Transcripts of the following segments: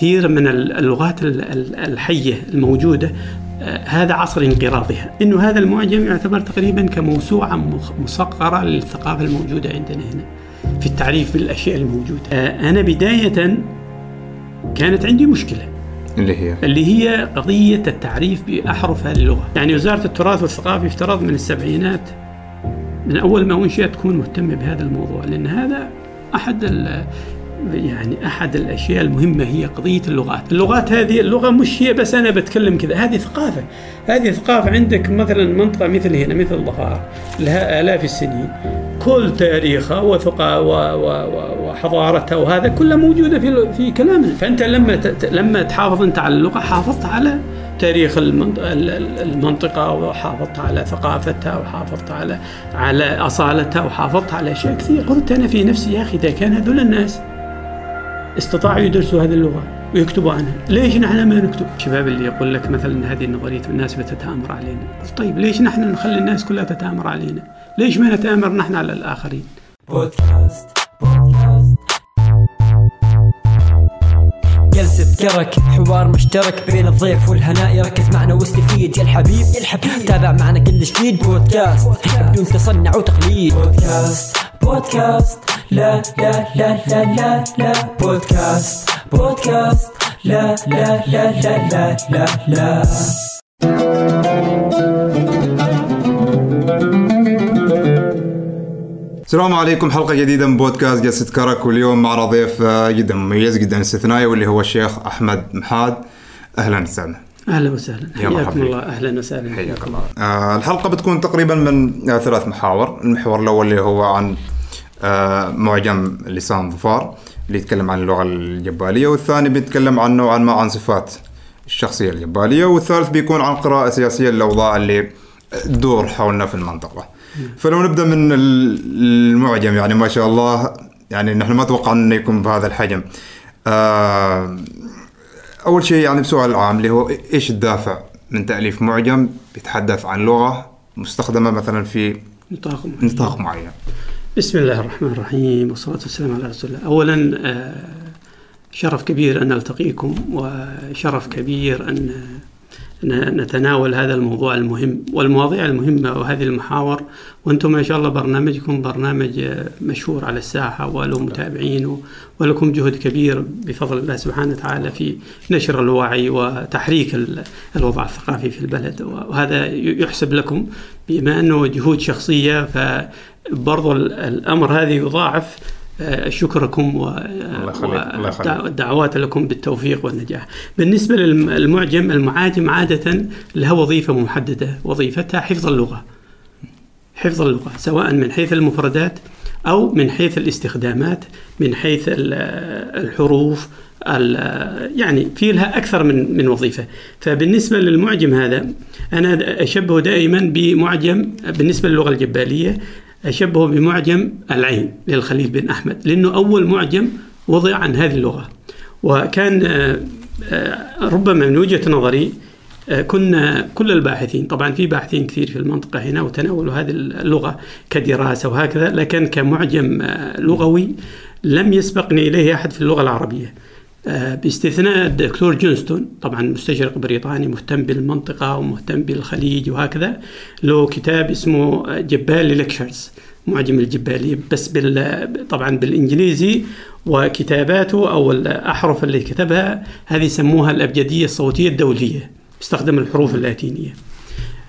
كثير من اللغات الحية الموجودة آه، هذا عصر انقراضها. إنه هذا المعجم يعتبر تقريبا كموسوعة مصغرة للثقافة الموجودة عندنا هنا في التعريف بالأشياء الموجودة. آه، أنا بداية كانت عندي مشكلة. اللي هي؟ اللي هي قضية التعريف بأحرف هذه اللغة. يعني وزارة التراث والثقافة يفترض من السبعينات من أول ما أنشئت تكون مهتمة بهذا الموضوع لأن هذا أحد يعني أحد الأشياء المهمة هي قضية اللغات، اللغات هذه اللغة مش هي بس أنا بتكلم كذا، هذه ثقافة، هذه ثقافة عندك مثلا منطقة مثل هنا مثل ظفار لها آلاف السنين، كل تاريخها وثقا وحضارتها وهذا كله موجودة في في كلامنا، فأنت لما لما تحافظ أنت على اللغة حافظت على تاريخ المنطقة وحافظت على ثقافتها وحافظت على على أصالتها وحافظت على أشياء كثير قلت أنا في نفسي يا أخي إذا كان هذول الناس استطاعوا يدرسوا هذه اللغة ويكتبوا عنها. ليش نحن ما نكتب؟ الشباب اللي يقول لك مثلا هذه النظرية والناس بتتآمر علينا. طيب ليش نحن نخلي الناس كلها تتآمر علينا؟ ليش ما نتآمر نحن على الآخرين؟ بودكاست بودكاست. جلسة كرك حوار مشترك بين الضيف والهناء يركز معنا واستفيد يا الحبيب يا الحبيب تابع معنا كل جديد بودكاست بدون تصنع وتقليد. بودكاست. بودكاست لا لا لا لا لا لا بودكاست بودكاست لا لا لا لا لا لا لا السلام عليكم حلقة جديدة من بودكاست جلسة كرك واليوم معنا ضيف آه، جدا مميز جدا استثنائي واللي هو الشيخ أحمد محاد أهلا وسهلا أهلا وسهلا. حياكم الله. أهلا وسهلا. حياك الله. آه الحلقة بتكون تقريبا من آه ثلاث محاور. المحور الأول اللي هو عن آه معجم لسان ظفار اللي يتكلم عن اللغة الجبالية والثاني بيتكلم عن نوعا ما عن صفات الشخصية الجبالية والثالث بيكون عن قراءة سياسية للأوضاع اللي تدور حولنا في المنطقة. فلو نبدأ من المعجم يعني ما شاء الله يعني نحن ما توقعنا إنه يكون بهذا الحجم. آه أول شيء يعني بسؤال عام اللي هو إيش الدافع من تأليف معجم بيتحدث عن لغة مستخدمة مثلا في نطاق معين, نطاق معين. بسم الله الرحمن الرحيم والصلاة والسلام على رسول الله اولا آه، شرف كبير أن ألتقيكم وشرف كبير أن نتناول هذا الموضوع المهم والمواضيع المهمة وهذه المحاور. وأنتم ما شاء الله برنامجكم برنامج مشهور على الساحة وله متابعين ولكم جهد كبير بفضل الله سبحانه وتعالى في نشر الوعي وتحريك الوضع الثقافي في البلد. وهذا يحسب لكم بما أنه جهود شخصية فبرضو الأمر هذا يضاعف شكركم والدعوات لكم بالتوفيق والنجاح. بالنسبة للمعجم المعاجم عادة لها وظيفة محددة. وظيفتها حفظ اللغة. حفظ اللغة سواء من حيث المفردات أو من حيث الاستخدامات من حيث الحروف يعني في لها أكثر من من وظيفة. فبالنسبة للمعجم هذا أنا أشبه دائما بمعجم بالنسبة للغة الجبالية. أشبهه بمعجم العين للخليل بن أحمد لأنه أول معجم وضع عن هذه اللغة. وكان آه، آه، ربما من وجهة نظري آه، كنا كل الباحثين طبعا في باحثين كثير في المنطقة هنا وتناولوا هذه اللغة كدراسة وهكذا لكن كمعجم لغوي لم يسبقني إليه أحد في اللغة العربية. باستثناء الدكتور جونستون طبعا مستشرق بريطاني مهتم بالمنطقة ومهتم بالخليج وهكذا له كتاب اسمه جبالي ليكشرز معجم الجبالية بس بال طبعا بالإنجليزي وكتاباته أو الأحرف اللي كتبها هذه يسموها الأبجدية الصوتية الدولية استخدم الحروف اللاتينية.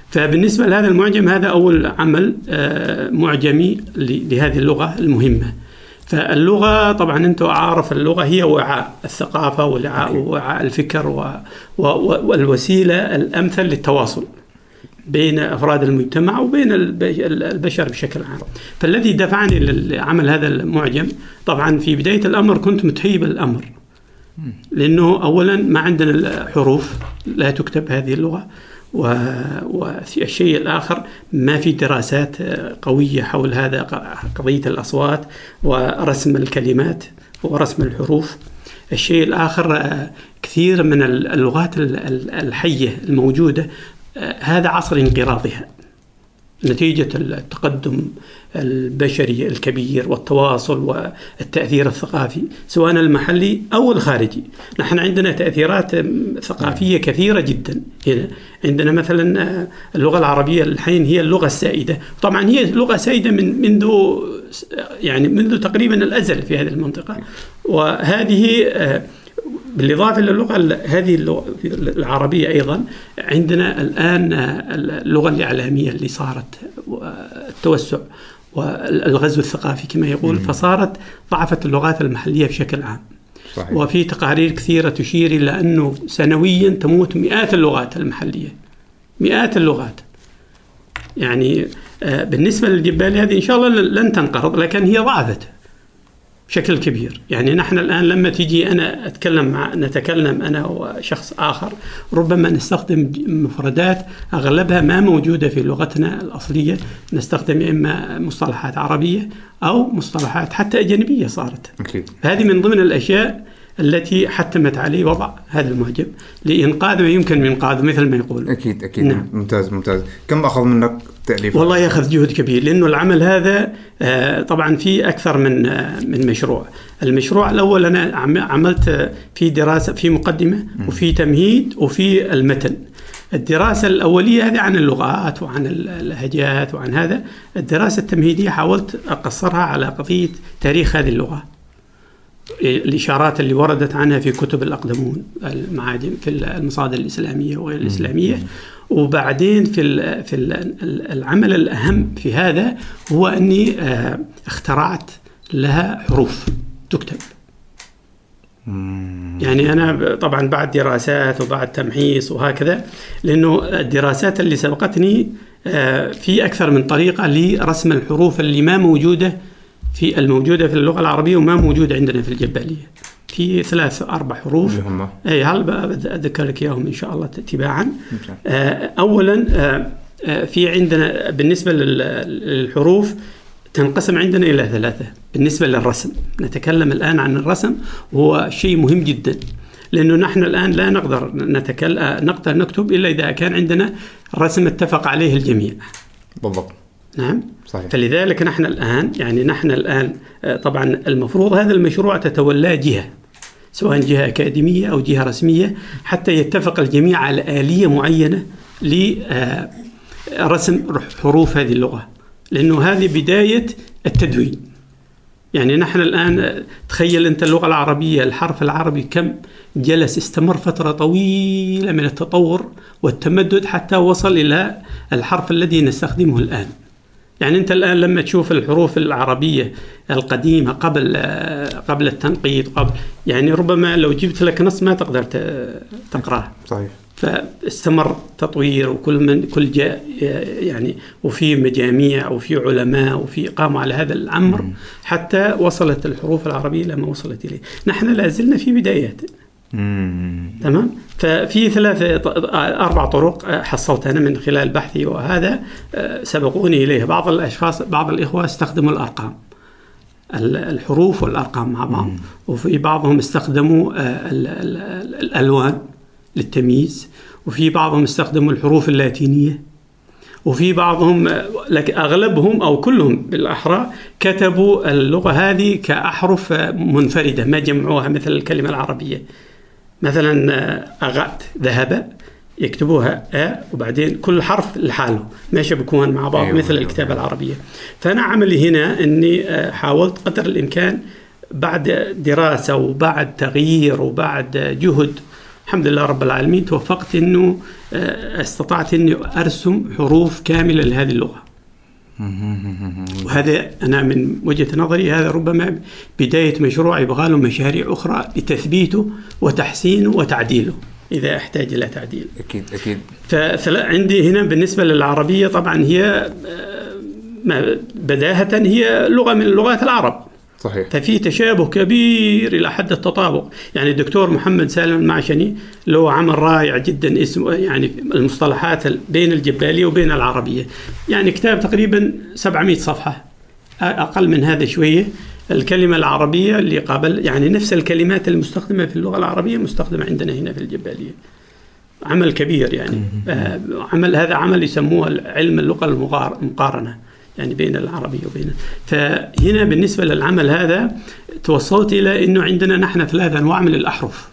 فبالنسبة لهذا المعجم هذا أول عمل آه، معجمي لهذه اللغة المهمة. فاللغة طبعا أنتم عارف اللغة هي وعاء الثقافة ووعاء وعاء الفكر و... و... والوسيلة الأمثل للتواصل بين أفراد المجتمع وبين البشر بشكل عام. فالذي دفعني لعمل هذا المعجم طبعا في بداية الأمر كنت متهيب الأمر. لأنه أولا ما عندنا الحروف لا تكتب هذه اللغة. والشيء الآخر ما في دراسات قوية حول هذا قضية الأصوات ورسم الكلمات ورسم الحروف. الشيء الآخر كثير من اللغات الحية الموجودة هذا عصر انقراضها. نتيجة التقدم البشري الكبير والتواصل والتأثير الثقافي سواء المحلي أو الخارجي. نحن عندنا تأثيرات ثقافية كثيرة جدا هنا. عندنا مثلا اللغة العربية الحين هي اللغة السائدة. طبعا هي لغة سائدة من منذ يعني منذ تقريبا الأزل في هذه المنطقة. وهذه بالإضافة للغة هذه اللغة العربية أيضا عندنا الآن اللغة الإعلامية اللي صارت التوسع. والغزو الثقافي كما يقول فصارت ضعفت اللغات المحلية بشكل عام. صحيح. وفي تقارير كثيرة تشير إلى أنه سنويا تموت مئات اللغات المحلية. مئات اللغات. يعني آه، بالنسبة للجبال هذه إن شاء الله لن تنقرض لكن هي ضعفت. بشكل كبير. يعني نحن الآن لما تيجي أنا أتكلم مع نتكلم أنا وشخص آخر ربما نستخدم مفردات أغلبها ما موجودة في لغتنا الأصلية. نستخدم إما مصطلحات عربية أو مصطلحات حتى أجنبية صارت. أكيد. هذه من ضمن الأشياء التي حتمت عليه وضع هذا المعجم لإنقاذ ما يمكن من إنقاذه مثل ما يقول. أكيد أكيد. نعم. ممتاز ممتاز. كم أخذ منك تأليف؟ والله يأخذ جهد كبير لأنه العمل هذا آه، طبعا في أكثر من آه، من مشروع. المشروع الأول أنا عملت في دراسة في مقدمة وفي تمهيد وفي المتن. الدراسة الأولية هذه عن اللغات وعن اللهجات وعن هذا. الدراسة التمهيدية حاولت أقصرها على قضية تاريخ هذه اللغة. الإشارات اللي وردت عنها في كتب الأقدمون المعاجم في المصادر الإسلامية وغير الإسلامية. وبعدين في في العمل الأهم في هذا هو أني آه، اخترعت لها حروف تكتب. يعني أنا طبعا بعد دراسات وبعد تمحيص وهكذا لأنه الدراسات اللي سبقتني آه، في أكثر من طريقة لرسم الحروف اللي ما موجودة في الموجودة في اللغة العربية وما موجودة عندنا في الجبالية في ثلاث أربع حروف. اللي أي هل أذكر لك إياهم إن شاء الله تباعا. آه، أولا آه، آه، في عندنا بالنسبة للحروف تنقسم عندنا إلى ثلاثة. بالنسبة للرسم. نتكلم الآن عن الرسم. وهو شيء مهم جدا. لأنه نحن الآن لا نقدر نتكلم نقدر نكتب إلا إذا كان عندنا رسم اتفق عليه الجميع. بالضبط. نعم. صحيح. فلذلك نحن الآن يعني نحن الآن آه، طبعا المفروض هذا المشروع تتولاه جهة سواء جهة أكاديمية أو جهة رسمية حتى يتفق الجميع على آلية معينة لرسم آه، حروف هذه اللغة لأنه هذه بداية التدوين. يعني نحن الآن آه، تخيل أنت اللغة العربية الحرف العربي كم جلس استمر فترة طويلة من التطور والتمدد حتى وصل إلى الحرف الذي نستخدمه الآن. يعني انت الآن لما تشوف الحروف العربية القديمة قبل قبل التنقيط قبل يعني ربما لو جبت لك نص ما تقدر تقرأه. صحيح. فاستمر تطوير وكل من كل جاء يعني وفي مجاميع وفي علماء وفي قاموا على هذا الأمر حتى وصلت الحروف العربية لما وصلت إليه، نحن لا زلنا في بدايات. تمام؟ ففي ثلاثة أربع طرق آه، حصلت أنا من خلال بحثي وهذا آه، سبقوني إليه بعض الأشخاص بعض الإخوة استخدموا الأرقام. الحروف والأرقام مع بعض. وفي بعضهم استخدموا آه، الألوان للتمييز. وفي بعضهم استخدموا الحروف اللاتينية. وفي بعضهم لك أغلبهم أو كلهم بالأحرى كتبوا اللغة هذه كأحرف منفردة ما جمعوها مثل الكلمة العربية. مثلا آه، أغات ذهب يكتبوها أ وبعدين كل حرف لحاله. ما يشبكون مع بعض أيوة مثل أيوة. الكتابة العربية. فأنا عملي هنا أني آه، حاولت قدر الإمكان بعد دراسة وبعد تغيير وبعد جهد الحمد لله رب العالمين توفقت أنه آه، استطعت أني أرسم حروف كاملة لهذه اللغة. وهذا أنا من وجهة نظري هذا ربما بداية مشروع يبغى له مشاريع أخرى لتثبيته وتحسينه وتعديله إذا أحتاج إلى تعديل. أكيد أكيد. فعندي هنا بالنسبة للعربية طبعا هي آه، بداهة هي لغة من لغات العرب. صحيح. ففي تشابه كبير إلى حد التطابق. يعني الدكتور محمد سالم المعشني له عمل رائع جدا اسمه يعني المصطلحات بين الجبالية وبين العربية. يعني كتاب تقريبا 700 صفحة أقل من هذا شوية. الكلمة العربية اللي قابل يعني نفس الكلمات المستخدمة في اللغة العربية مستخدمة عندنا هنا في الجبالية. عمل كبير يعني. آه، عمل هذا عمل يسموه علم اللغة المقار- المقارنة. يعني بين العربية وبين فهنا بالنسبة للعمل هذا توصلت إلى أنه عندنا نحن ثلاث أنواع من الأحرف.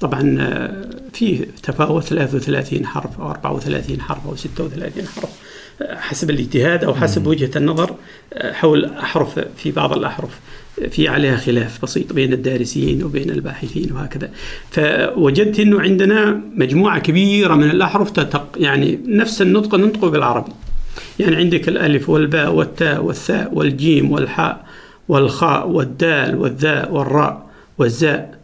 طبعا آه، في تفاوت 33 حرف أو 34 حرف أو 36 حرف آه، حسب الاجتهاد أو حسب وجهة النظر آه، حول أحرف في بعض الأحرف في عليها خلاف بسيط بين الدارسين وبين الباحثين وهكذا. فوجدت أنه عندنا مجموعة كبيرة من الأحرف تتق يعني نفس النطق ننطقه بالعربي. يعني عندك الألف والباء والتاء والثاء والجيم والحاء والخاء والدال والذاء والراء والزاء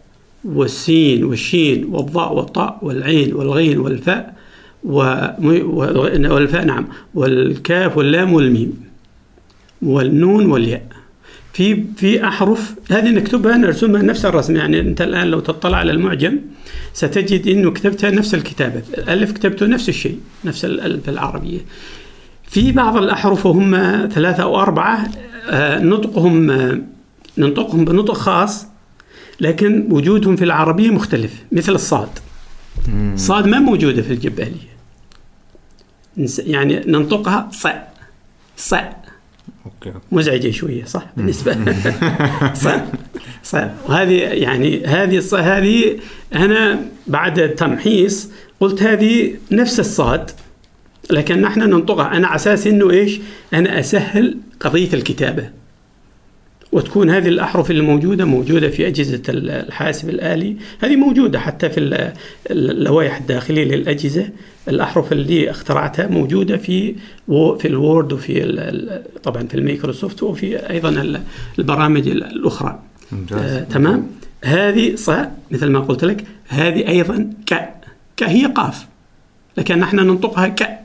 والسين والشين والضاء والطاء والعين والغين والفاء والفاء نعم. والكاف واللام والميم والنون والياء. في في أحرف هذه نكتبها نرسمها نفس الرسم يعني أنت الآن لو تطلع على المعجم ستجد إنه كتبتها نفس الكتابة. الألف كتبته نفس الشيء نفس الالف العربية. في بعض الأحرف وهم ثلاثة أو أربعة آه، نطقهم آه، ننطقهم بنطق خاص لكن وجودهم في العربية مختلف مثل الصاد. صاد ما موجودة في الجباليه نس- يعني ننطقها ص ص. أوكي. مزعجة شوية صح؟ بالنسبة. ص ص. وهذه يعني هذه هذه أنا بعد تمحيص قلت هذه نفس الصاد. لكن نحن ننطقها. أنا على أساس إنه إيش؟ أنا أسهل قضية الكتابة. وتكون هذه الأحرف اللي موجودة موجودة في أجهزة ال- الحاسب الآلي. هذه موجودة حتى في ال- اللوائح الداخلية للأجهزة. الأحرف اللي اخترعتها موجودة في في ال Word وفي طبعا في الميكروسوفت وفي أيضا ال- البرامج ال- الأخرى. ممتاز. آه تمام؟ هذه ص مثل ما قلت لك هذه أيضا ك ك هي قاف. لكن نحن ننطقها ك.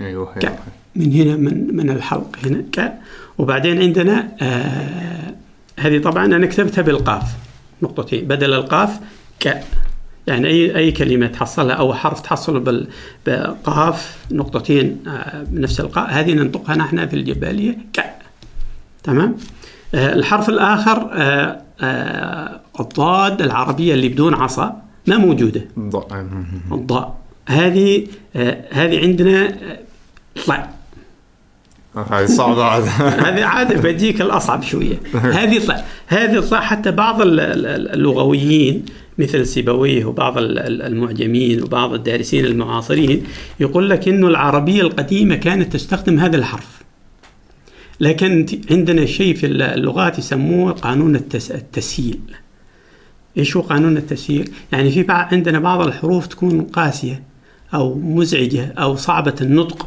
أيوه ك أيوه. من هنا من من الحلق هنا ك. وبعدين عندنا آه هذه طبعا أنا كتبتها بالقاف نقطتين بدل القاف ك. يعني أي أي كلمة تحصلها أو حرف تحصله بال- بقاف نقطتين آه بنفس القاف هذه ننطقها نحن في الجبالية ك. تمام؟ آه الحرف الآخر آه الضاد العربية اللي بدون عصا ما موجودة. الضاء. هذه هذه عندنا طلع هذه صعبة. عاد. هذه عادة بديك الأصعب شوية. هذه طلع هذه طلع حتى بعض ال- ال- اللغويين مثل سيبويه وبعض ال- ال- المعجمين وبعض الدارسين المعاصرين يقول لك إنه العربية القديمة كانت تستخدم هذا الحرف. لكن عندنا شيء في اللغات يسموه قانون التس... التسهيل إيش هو قانون التسهيل؟ يعني في بعض عندنا بعض الحروف تكون قاسية أو مزعجة أو صعبة النطق.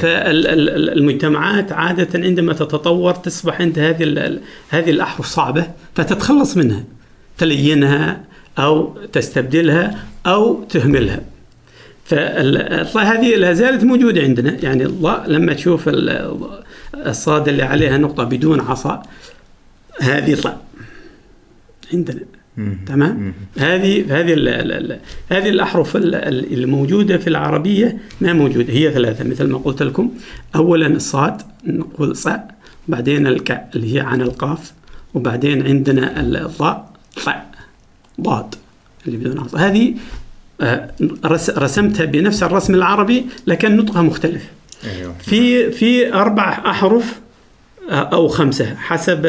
فالمجتمعات عادة عندما تتطور تصبح عند هذه هذه الاحرف صعبة فتتخلص منها تلينها أو تستبدلها أو تهملها. فهذه لا زالت موجودة عندنا. يعني الله لما تشوف ال- الصاد اللي عليها نقطة بدون عصا هذه طلع عندنا. تمام؟ هذه هذه ال- ال- ال- هذه الأحرف ال- ال- الموجوده في العربية ما موجودة هي ثلاثة مثل ما قلت لكم. اولا الصاد نقول ص بعدين الكاء اللي هي عن القاف وبعدين عندنا الضاء ط ضاد اللي بدون عصا هذه آه، رس- رسمتها بنفس الرسم العربي لكن نطقها مختلف. أيوه. في في أربع أحرف آه، أو خمسة حسب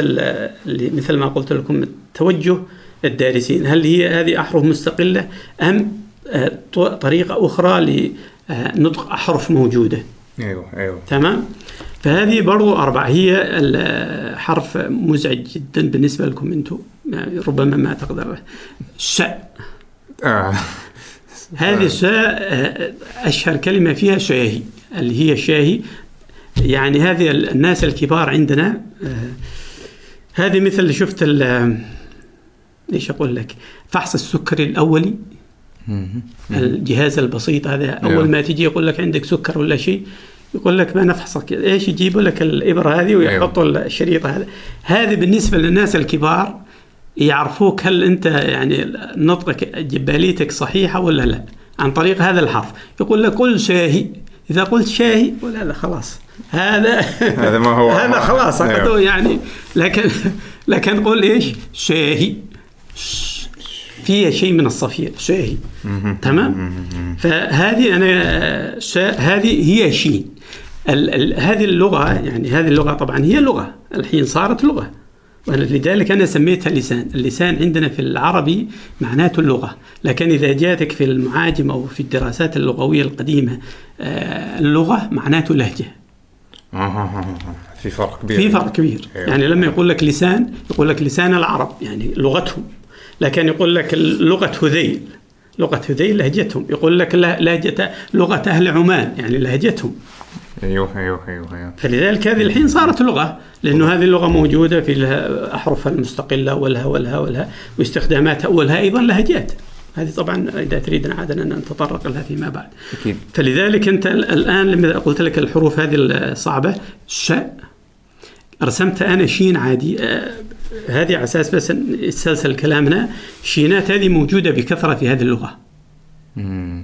مثل ما قلت لكم توجه الدارسين. هل هي هذه أحرف مستقلة أم آه، ط- طريقة أخرى لنطق أحرف موجودة؟ أيوه أيوه. تمام؟ فهذه برضو أربعة. هي الحرف مزعج جدا بالنسبة لكم أنتم. يعني ربما ما تقدر. شاء. آه. هذه الشاء آه، أشهر كلمة فيها شاهي اللي هي شاهي. يعني هذه الناس الكبار عندنا آه، هذه مثل شفت إيش أقول لك؟ فحص السكري الأولي الجهاز البسيط هذا أول نعم. ما تجي يقول لك عندك سكر ولا شيء يقول لك ما نفحصك إيش يجيبوا لك الإبرة هذه ويحطوا الشريط هذا هذه بالنسبة للناس الكبار يعرفوك هل أنت يعني نطقك جباليتك صحيحة ولا لا عن طريق هذا الحرف. يقول لك قل شاهي. إذا قلت شاهي قول هذا خلاص. هذا هذا ما هو. هذا خلاص أيوه. يعني. لكن لكن قل إيش؟ شاهي. فيها شيء من الصفير شاهي. تمام؟ فهذه أنا شا هذه هي شين. ال ال هذه اللغة يعني هذه اللغة طبعا هي لغة. الحين صارت لغة. ولذلك أنا سميتها لسان، اللسان عندنا في العربي معناته اللغة، لكن إذا جاتك في المعاجم أو في الدراسات اللغوية القديمة آه، اللغة معناته لهجة. في فرق كبير. في فرق كبير، أيوة. يعني لما يقول لك لسان يقول لك لسان العرب. يعني لغتهم، لكن يقول لك لغة هذيل لغة هذيل لهجتهم، يقول لك لهجة لغة أهل عمان يعني لهجتهم. أيوه أيوه أيوه أيوه. فلذلك هذه الحين صارت لغة لأنه هذه اللغة موجودة في احرفها المستقلة والها والها والها واستخداماتها والها أيضا لهجات. هذه طبعا إذا تريد عاده أن نتطرق لها فيما بعد. أكيد. فلذلك أنت الآن لما قلت لك الحروف هذه الصعبة شاء رسمت أنا شين عادي آه هذه على أساس بس يتسلسل كلامنا. الشينات هذه موجودة بكثرة في هذه اللغة.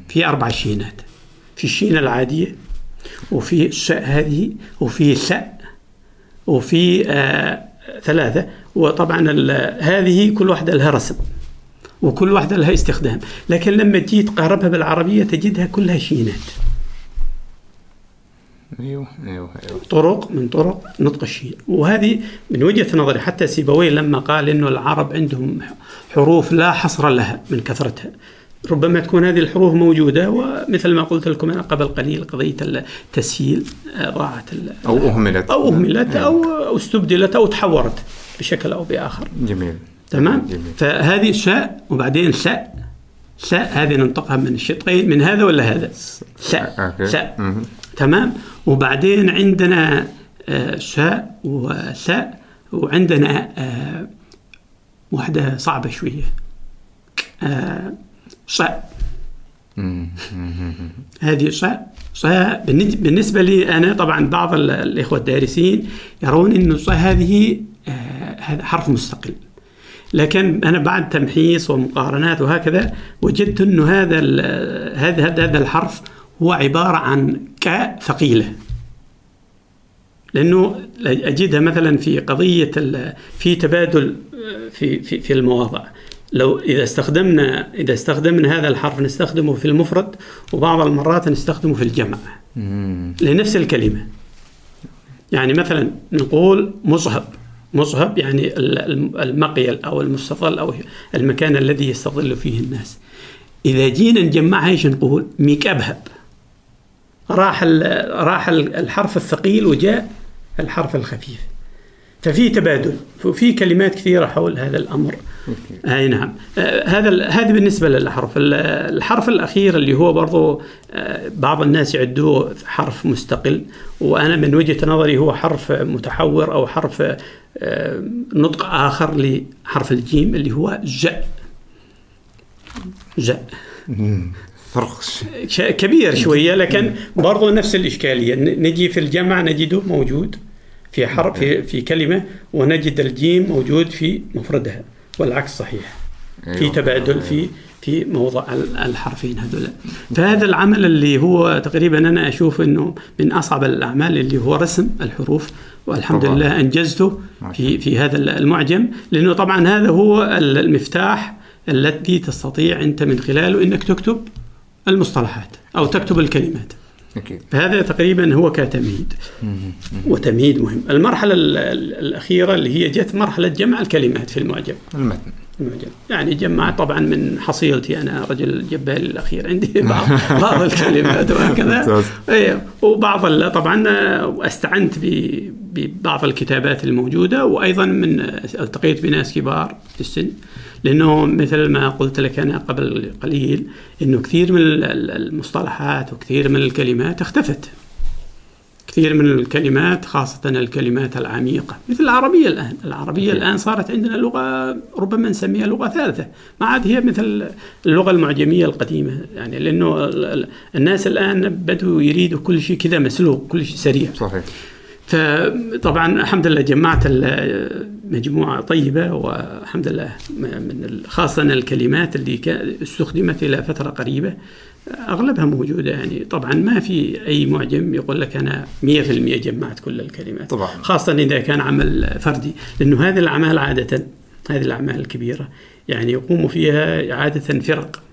في أربع شينات. في الشين العادية وفي الشاء هذه وفي ساء وفي آه ثلاثة. وطبعا هذه كل واحدة لها رسم وكل واحدة لها استخدام. لكن لما تجي تقاربها بالعربية تجدها كلها شينات. أيوه أيوه أيوه. طرق من طرق نطق الشين وهذه من وجهة نظري حتى سيبويه لما قال إنه العرب عندهم حروف لا حصر لها من كثرتها. ربما تكون هذه الحروف موجودة ومثل ما قلت لكم أنا قبل قليل قضية التسهيل ضاعت أو أهملت. أو أهملت أو استبدلت أو تحورت بشكل أو بآخر. جميل. تمام؟ جميل. فهذه شاء وبعدين ساء. ساء هذه ننطقها من الشطين من هذا ولا هذا؟ ساء ساء تمام؟ وبعدين عندنا شاء وساء وعندنا واحدة صعبة شوية. صاء هذه صاء صاء بالنسبة لي أنا طبعا بعض الإخوة الدارسين يرون أن الصاء هذه هذا حرف مستقل. لكن أنا بعد تمحيص ومقارنات وهكذا وجدت أنه هذا هذا هذا الحرف هو عبارة عن كاء ثقيلة. لأنه أجدها مثلا في قضية في تبادل في في في المواضع. لو إذا استخدمنا إذا استخدمنا هذا الحرف نستخدمه في المفرد وبعض المرات نستخدمه في الجمع. لنفس الكلمة. يعني مثلا نقول مصهب. مصهب يعني المقيل أو المستظل أو المكان الذي يستظل فيه الناس. إذا جينا نجمعها إيش نقول؟ ميكابهب راح راح الحرف الثقيل وجاء الحرف الخفيف. ففي تبادل وفي كلمات كثيرة حول هذا أي نعم. آه هذا هذا بالنسبة للحرف. الحرف الأخير اللي هو برضو آه بعض الناس يعدوه حرف مستقل وأنا من وجهة نظري هو حرف متحور أو حرف آه نطق آخر لحرف الجيم اللي هو جاء جاء فرق كبير شوية لكن برضو نفس الإشكالية. نجي في الجمع نجده موجود في حرف في, في كلمة ونجد الجيم موجود في مفردها. والعكس صحيح. في تبادل في في موضع الحرفين هذول. فهذا العمل اللي هو تقريبا أنا أشوف إنه من أصعب الأعمال اللي هو رسم الحروف والحمد طبعا. لله أنجزته في في هذا المعجم. لأنه طبعا هذا هو المفتاح الذي تستطيع أنت من خلاله إنك تكتب المصطلحات أو تكتب الكلمات. أكيد. فهذا تقريبا هو كتمهيد. وتمهيد مهم. المرحلة الأخيرة اللي هي جت مرحلة جمع الكلمات في المعجم. المتن. المعجم. يعني جمع طبعا من حصيلتي أنا رجل جبال الأخير. عندي بعض بعض الكلمات وهكذا. أيه. وبعض طبعا استعنت ببعض الكتابات الموجودة. وأيضا من التقيت بناس كبار في السن. لأنه مثل ما قلت لك أنا قبل قليل إنه كثير من المصطلحات وكثير من الكلمات اختفت. كثير من الكلمات خاصة الكلمات العميقة مثل العربية الآن. العربية الآن صارت عندنا لغة ربما نسميها لغة ثالثة ما عاد هي مثل اللغة المعجمية القديمة. يعني لأنه الناس الآن بدوا يريدوا كل شيء كذا مسلوق كل شيء سريع. صحيح. فطبعا الحمد لله جمعت مجموعة طيبة والحمد لله من خاصة الكلمات اللي استخدمت إلى فترة قريبة أغلبها موجودة يعني. طبعا ما في أي معجم يقول لك أنا 100% جمعت كل الكلمات طبعا. خاصة إذا كان عمل فردي لأنه هذه الأعمال عادة هذه الأعمال الكبيرة يعني يقوم فيها عادة فرق.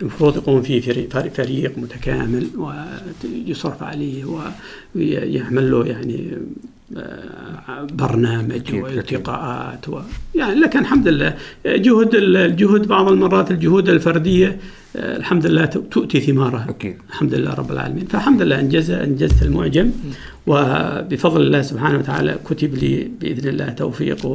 المفروض يقوم فيه فريق, فريق متكامل ويصرف عليه ويعمل له يعني برنامج والتقاءات و... يعني لكن الحمد لله جهد الجهد بعض المرات الجهود الفردية آه، الحمد لله تؤتي ثمارها. أكيد. الحمد لله رب العالمين. فالحمد لله انجز أنجزت المعجم. وبفضل الله سبحانه وتعالى كتب لي بإذن الله توفيق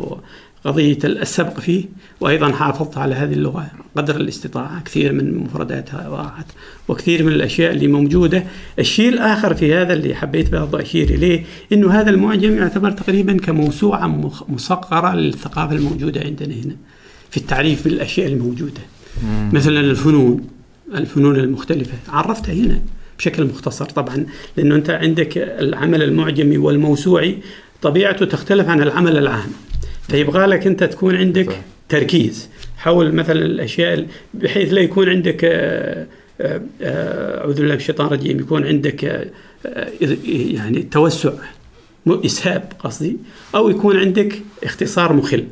قضية السبق فيه وأيضا حافظت على هذه اللغة قدر الاستطاعة كثير من مفرداتها ضاعت وكثير من الأشياء اللي موجودة. الشيء الآخر في هذا اللي حبيت برضه أشير إليه أنه هذا المعجم يعتبر تقريبا كموسوعة مصغرة للثقافة الموجودة عندنا هنا في التعريف بالأشياء الموجودة. مثلا الفنون الفنون المختلفة عرفتها هنا بشكل مختصر طبعا لأنه أنت عندك العمل المعجمي والموسوعي طبيعته تختلف عن العمل العام. فيبغى لك أنت تكون عندك صح. تركيز. حول مثلا الأشياء بحيث لا يكون عندك آه، آه، آه، أعوذ بالله من الشيطان الرجيم يكون عندك يعني توسع إسهاب قصدي أو يكون عندك اختصار مخل.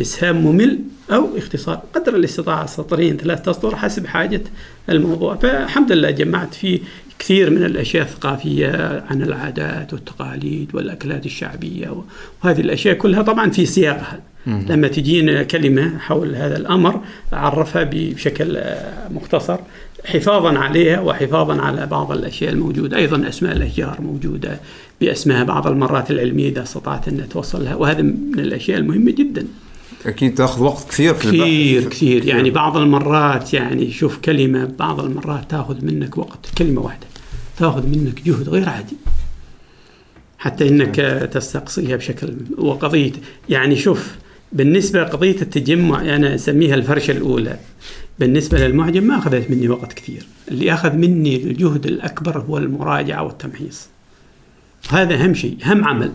إسهاب ممل أو اختصار قدر الاستطاعة سطرين ثلاث أسطر حسب حاجة الموضوع. فالحمد لله جمعت فيه كثير من الأشياء الثقافية عن العادات والتقاليد والأكلات الشعبية وهذه الأشياء كلها طبعا في سياقها. لما تجينا كلمة حول هذا الأمر اعرفها بشكل مختصر حفاظا عليها وحفاظا على بعض الأشياء الموجودة. أيضا أسماء الأشجار موجودة باسمها بعض المرات العلمية إذا استطعت أن توصلها. وهذا من الأشياء المهمة جدا. أكيد تأخذ وقت كثير في كثير البحث. كثير. يعني بعض المرات يعني شوف كلمة بعض المرات تأخذ منك وقت كلمة واحدة. تأخذ منك جهد غير عادي. حتى إنك تستقصيها بشكل وقضية يعني شوف بالنسبة لقضية التجمع أنا أسميها الفرشة الأولى. بالنسبة للمعجم ما أخذت مني وقت كثير. اللي أخذ مني الجهد الأكبر هو المراجعة والتمحيص. هذا أهم شيء أهم عمل.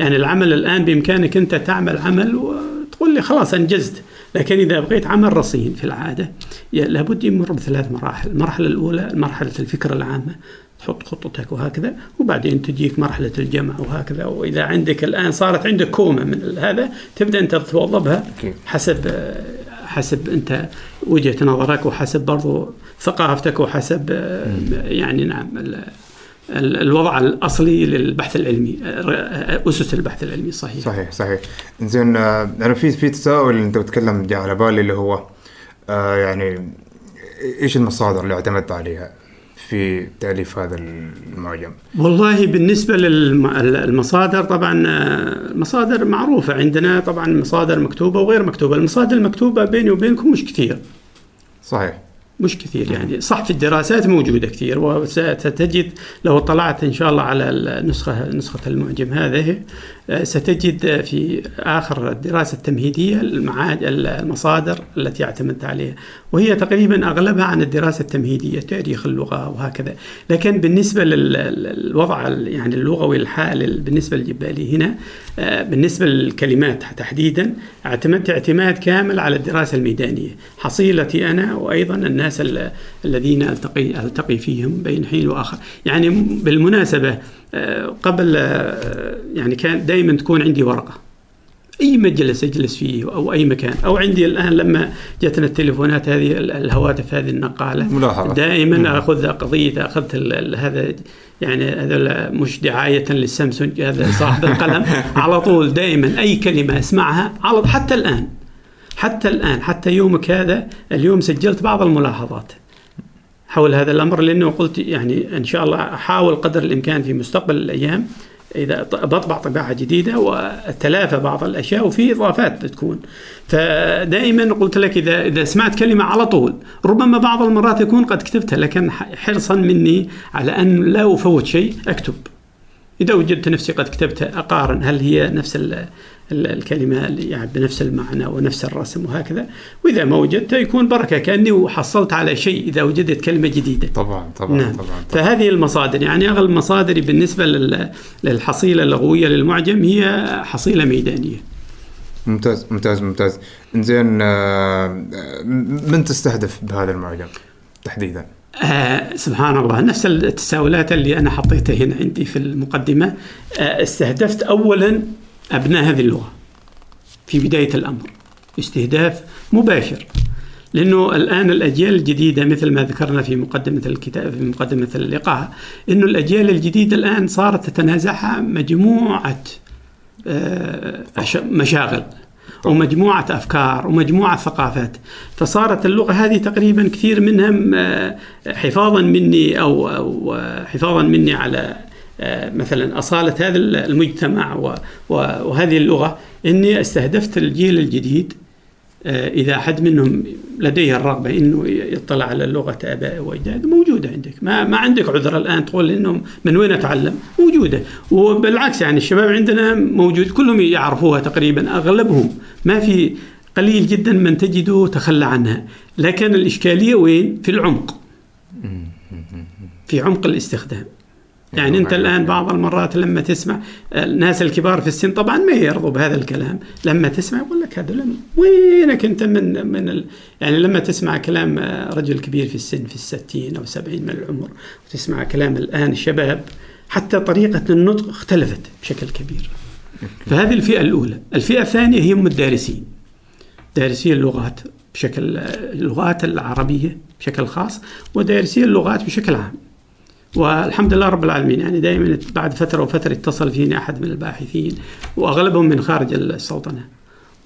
يعني العمل الآن بإمكانك أنت تعمل عمل وتقول لي خلاص أنجزت. لكن إذا بغيت عمل رصين في العادة لابد يمر بثلاث مراحل. المرحلة الأولى مرحلة الفكرة العامة. تحط خطتك وهكذا وبعدين تجيك مرحلة الجمع وهكذا. وإذا عندك الآن صارت عندك كومة من هذا تبدأ أنت تتوظفها حسب حسب أنت وجهة نظرك وحسب برضو ثقافتك وحسب يعني نعم الوضع الأصلي للبحث العلمي أسس البحث العلمي صحيح. صحيح صحيح. زين أنا في في تساؤل أنت بتتكلم على بالي اللي هو آه يعني إيش المصادر اللي اعتمدت عليها؟ في تأليف هذا المعجم؟ والله بالنسبة للمصادر طبعا المصادر معروفة عندنا طبعا مصادر مكتوبة وغير مكتوبة. المصادر المكتوبة بيني وبينكم مش كثير. صحيح. مش كثير يعني. صح في الدراسات موجودة كثير وستجد لو طلعت إن شاء الله على النسخة نسخة المعجم هذه ستجد في آخر الدراسة التمهيدية المصادر التي اعتمدت عليها وهي تقريبا أغلبها عن الدراسة التمهيدية تاريخ اللغة وهكذا. لكن بالنسبة للوضع يعني اللغوي الحالي بالنسبة للجبالي هنا آه، بالنسبة للكلمات تحديدا اعتمدت اعتماد كامل على الدراسة الميدانية. حصيلتي أنا وأيضا الناس الذين ألتقي, ألتقي فيهم بين حين وآخر. يعني بالمناسبة آه، قبل آه، يعني كان دائما تكون عندي ورقة. أي مجلس أجلس فيه أو أي مكان. أو عندي الآن لما جتنا التليفونات هذه الهواتف هذه النقالة. ملاحظة. دائما أخذ قضية أخذت هذا يعني هذا مش دعاية للسامسونج هذا صاحب القلم. على طول دائما أي كلمة أسمعها على حتى الآن حتى الآن حتى يومك هذا اليوم سجلت بعض الملاحظات حول هذا الأمر لأنه قلت يعني إن شاء الله أحاول قدر الإمكان في مستقبل الأيام إذا بطبع طباعة جديدة وتلافى بعض الأشياء وفي إضافات بتكون. فدائما قلت لك إذا إذا سمعت كلمة على طول ربما بعض المرات يكون قد كتبتها لكن حرصا مني على أن لا أفوت شيء أكتب. إذا وجدت نفسي قد كتبتها أقارن هل هي نفس الكلمة يعني بنفس المعنى ونفس الرسم وهكذا وإذا ما وجدت يكون بركة كأني حصلت على شيء إذا وجدت كلمة جديدة طبعا طبعا نعم. طبعا, طبعا. فهذه المصادر يعني أغلب مصادري بالنسبة للحصيلة اللغوية للمعجم هي حصيلة ميدانية ممتاز ممتاز ممتاز زين آه، من تستهدف بهذا المعجم تحديدا؟ آه سبحان الله نفس التساؤلات اللي أنا حطيتها هنا عندي في المقدمة آه استهدفت اولا أبناء هذه اللغة في بداية الأمر. استهداف مباشر. لأنه الآن الأجيال الجديدة مثل ما ذكرنا في مقدمة الكتاب في مقدمة اللقاء إنه الأجيال الجديدة الآن صارت تتنازعها مجموعة آه، مشاغل ومجموعة أفكار ومجموعة ثقافات. فصارت اللغة هذه تقريبا كثير منهم آه، حفاظا مني أو, أو حفاظا مني على مثلا أصالة هذا المجتمع وهذه اللغة إني استهدفت الجيل الجديد آه، إذا أحد منهم لديه الرغبة إنه يطلع على لغة آبائه وأجداده موجودة عندك. ما ما عندك عذر الآن تقول إنهم من وين أتعلم؟ موجودة. وبالعكس يعني الشباب عندنا موجود كلهم يعرفوها تقريبا أغلبهم. ما في قليل جدا من تجده تخلى عنها. لكن الإشكالية وين؟ في العمق. في عمق الاستخدام. يعني أنت الآن بعض المرات لما تسمع الناس الكبار في السن طبعا ما يرضوا بهذا الكلام. لما تسمع يقول لك هذول وينك أنت من من ال... يعني لما تسمع كلام رجل كبير في السن في الستين أو سبعين من العمر وتسمع كلام الآن شباب حتى طريقة النطق اختلفت بشكل كبير. فهذه الفئة الأولى. الفئة الثانية هي هم الدارسين. دارسي اللغات بشكل اللغات العربية بشكل خاص ودارسي اللغات بشكل عام. والحمد لله رب العالمين. يعني دائما بعد فترة وفترة يتصل فيني أحد من الباحثين وأغلبهم من خارج السلطنة.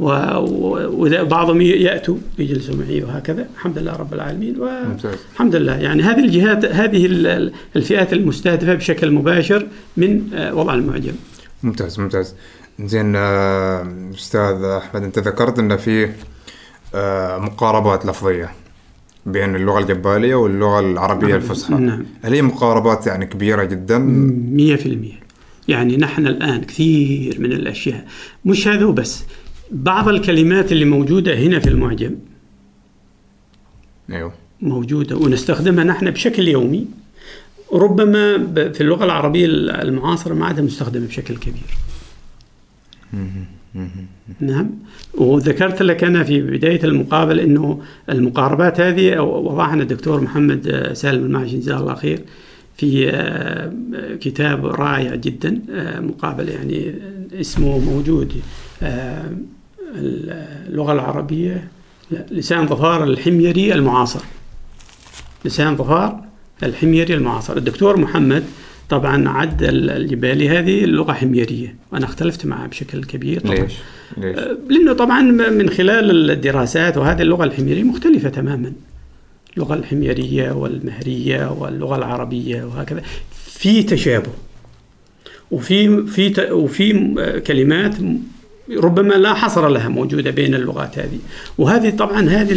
وبعضهم يأتوا يجلسوا معي وهكذا. الحمد لله رب العالمين. ممتاز. والحمد لله. يعني هذه الجهات هذه ال- الفئات المستهدفة بشكل مباشر من آه، وضع المعجم. ممتاز ممتاز. زين آه، أستاذ أحمد أنت ذكرت إن في آه، مقاربات لفظية. بين اللغة الجبالية واللغة العربية الفصحى. نعم. هل هي مقاربات يعني كبيرة جدا؟ مية في المية. يعني نحن الآن كثير من الأشياء. مش هذا وبس بعض الكلمات اللي موجودة هنا في المعجم أيوه. موجودة ونستخدمها نحن بشكل يومي. ربما في اللغة العربية المعاصرة ما عادها مستخدمة بشكل كبير. نعم. وذكرت لك أنا في بداية المقابلة أنه المقاربات هذه وضعها الدكتور محمد آه، سالم المعشي جزاه الله خير في آه، كتاب رائع جدا آه، مقابلة يعني اسمه موجود اللغة العربية لسان ظفار الحميري المعاصر. لسان ظفار الحميري المعاصر. الدكتور محمد طبعا عد الجبالي هذه اللغة حميرية. وأنا اختلفت معه بشكل كبير طبعا. ليش؟ ليش؟ لأنه طبعا من خلال الدراسات وهذه اللغة الحميرية مختلفة تماما. اللغة الحميرية والمهرية واللغة العربية وهكذا. في تشابه. وفي في وفي كلمات ربما لا حصر لها موجودة بين اللغات هذه. وهذه طبعا هذه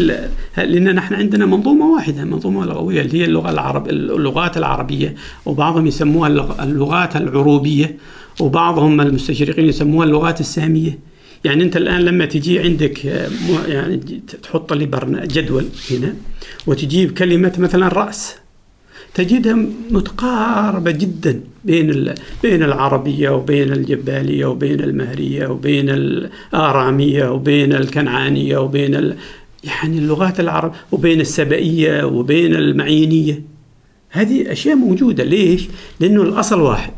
لأن نحن عندنا منظومة واحدة منظومة لغوية اللي هي اللغة العرب اللغات العربية وبعضهم يسموها اللغ- اللغات العروبية وبعضهم المستشرقين يسموها اللغات السامية. يعني أنت الآن لما تجي عندك آه، يعني تحط لي جدول هنا وتجيب كلمة مثلا رأس. تجدها متقاربة جدا بين بين العربية وبين الجبالية وبين المهرية وبين الآرامية وبين الكنعانية وبين ال يعني اللغات العرب وبين السبئيه وبين المعينية هذه أشياء موجودة ليش؟ لأنه الأصل واحد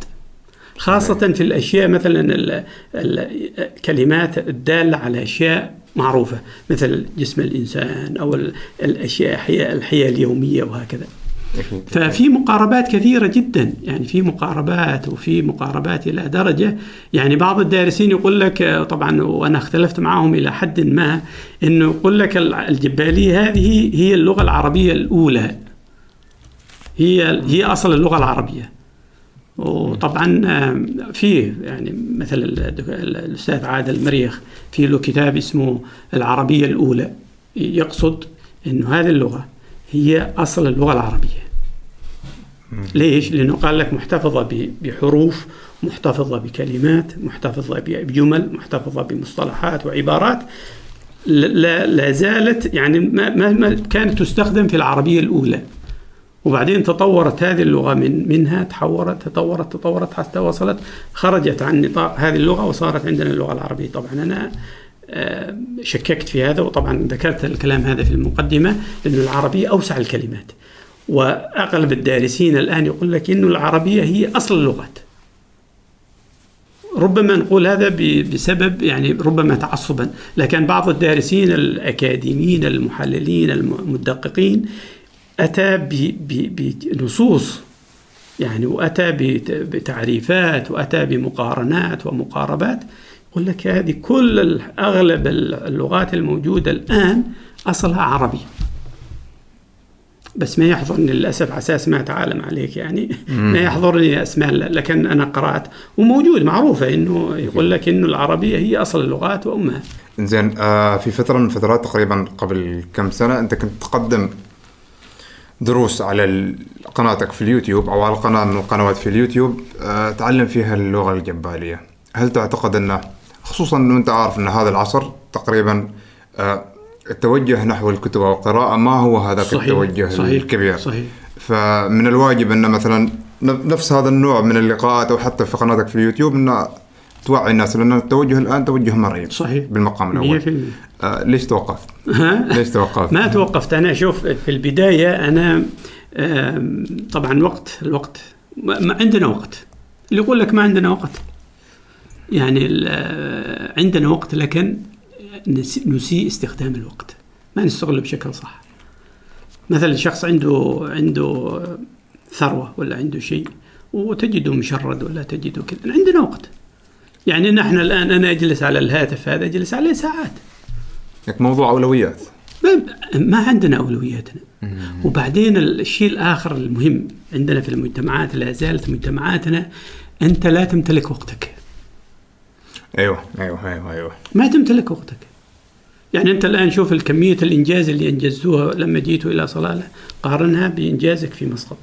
خاصة في الأشياء مثلا ال- الكلمات الدالة على أشياء معروفة مثل جسم الإنسان أو ال- الأشياء الحياة, اليومية وهكذا. ففي مقاربات كثيرة جدا. يعني في مقاربات وفي مقاربات إلى درجة. يعني بعض الدارسين يقول لك طبعا وأنا اختلفت معهم إلى حد ما أنه يقول لك الجبالية هذه هي اللغة العربية الأولى. هي هي أصل اللغة العربية. وطبعا آه، في يعني مثل الأستاذ عادل مريخ في له كتاب اسمه العربية الأولى. يقصد إنه هذه اللغة هي أصل اللغة العربية. ليش؟ لأنه قال لك محتفظة ب- بحروف محتفظة بكلمات محتفظة بجمل محتفظة بمصطلحات وعبارات لا, لا زالت يعني ما, ما كانت تستخدم في العربية الأولى. وبعدين تطورت هذه اللغة من منها تحورت تطورت تطورت حتى وصلت خرجت عن نطاق هذه اللغة وصارت عندنا اللغة العربية. طبعا أنا آه، شككت في هذا وطبعا ذكرت الكلام هذا في المقدمة لأن العربية أوسع الكلمات. وأغلب الدارسين الآن يقول لك أن العربية هي أصل اللغات. ربما نقول هذا بسبب يعني ربما تعصبا لكن بعض الدارسين الأكاديميين المحللين المدققين أتى بنصوص يعني وأتى بت- بتعريفات وأتى بمقارنات ومقاربات. يقول لك هذه كل أغلب اللغات الموجودة الآن أصلها عربي. بس ما يحضرني للأسف على أساس ما أتعالم عليك يعني. ما يحضرني اسماء لكن أنا قرأت وموجود معروفة إنه يقول لك إنه العربية هي أصل اللغات وأمها. زين آه في فترة من الفترات تقريبا قبل كم سنة أنت كنت تقدم دروس على قناتك في اليوتيوب أو على قناه من القنوات في اليوتيوب آه تعلم فيها اللغة الجبالية. هل تعتقد أنه خصوصا إنه أنت عارف إن هذا العصر تقريبا آه التوجه نحو الكتب والقراءه ما هو هذاك صحيح التوجه صحيح الكبير. صحيح. فمن الواجب أن مثلا نفس هذا النوع من اللقاءات أو حتى في قناتك في اليوتيوب أن توعي الناس لأن التوجه الآن توجه مريض صحيح. بالمقام الأول. 100% آه ليش توقفت؟ ليش توقفت؟ ما توقفت. أنا شوف في البداية أنا آم، طبعا وقت الوقت ما عندنا وقت. اللي يقول لك ما عندنا وقت. يعني آه، عندنا وقت لكن نسيء استخدام الوقت. ما نستغله بشكل صح. مثلا شخص عنده عنده ثروة ولا عنده شيء وتجده مشرد ولا تجده كذا. عندنا وقت. يعني نحن الآن أنا أجلس على الهاتف هذا أجلس عليه ساعات. لك موضوع أولويات. ما- عندنا أولوياتنا. وبعدين الشيء الآخر المهم عندنا في المجتمعات لا زالت مجتمعاتنا أنت لا تمتلك وقتك. أيوه أيوه أيوه أيوه. ما تمتلك وقتك. يعني انت الآن شوف الكمية الإنجاز اللي أنجزتوها لما جيتوا إلى صلاله قارنها بإنجازك في مسقط.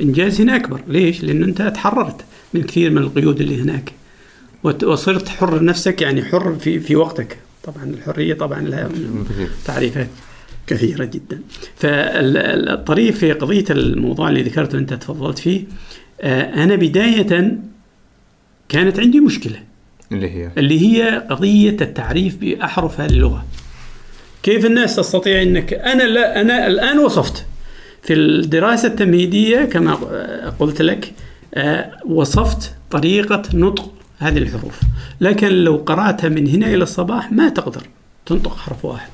إنجاز هنا أكبر. ليش؟ لأن أنت تحررت من كثير من القيود اللي هناك. وصرت حر نفسك يعني حر في في وقتك. طبعا الحرية طبعا لها تعريفات كثيرة جدا. فالطريف في قضية الموضوع اللي ذكرته أنت تفضلت فيه آه، أنا بداية كانت عندي مشكلة. اللي هي. اللي هي قضية التعريف بأحرف هذه اللغة كيف الناس تستطيع أنك أنا لا أنا الآن وصفت في الدراسة التمهيدية كما قلت لك آه، وصفت طريقة نطق هذه الحروف. لكن لو قرأتها من هنا إلى الصباح ما تقدر تنطق حرف واحد.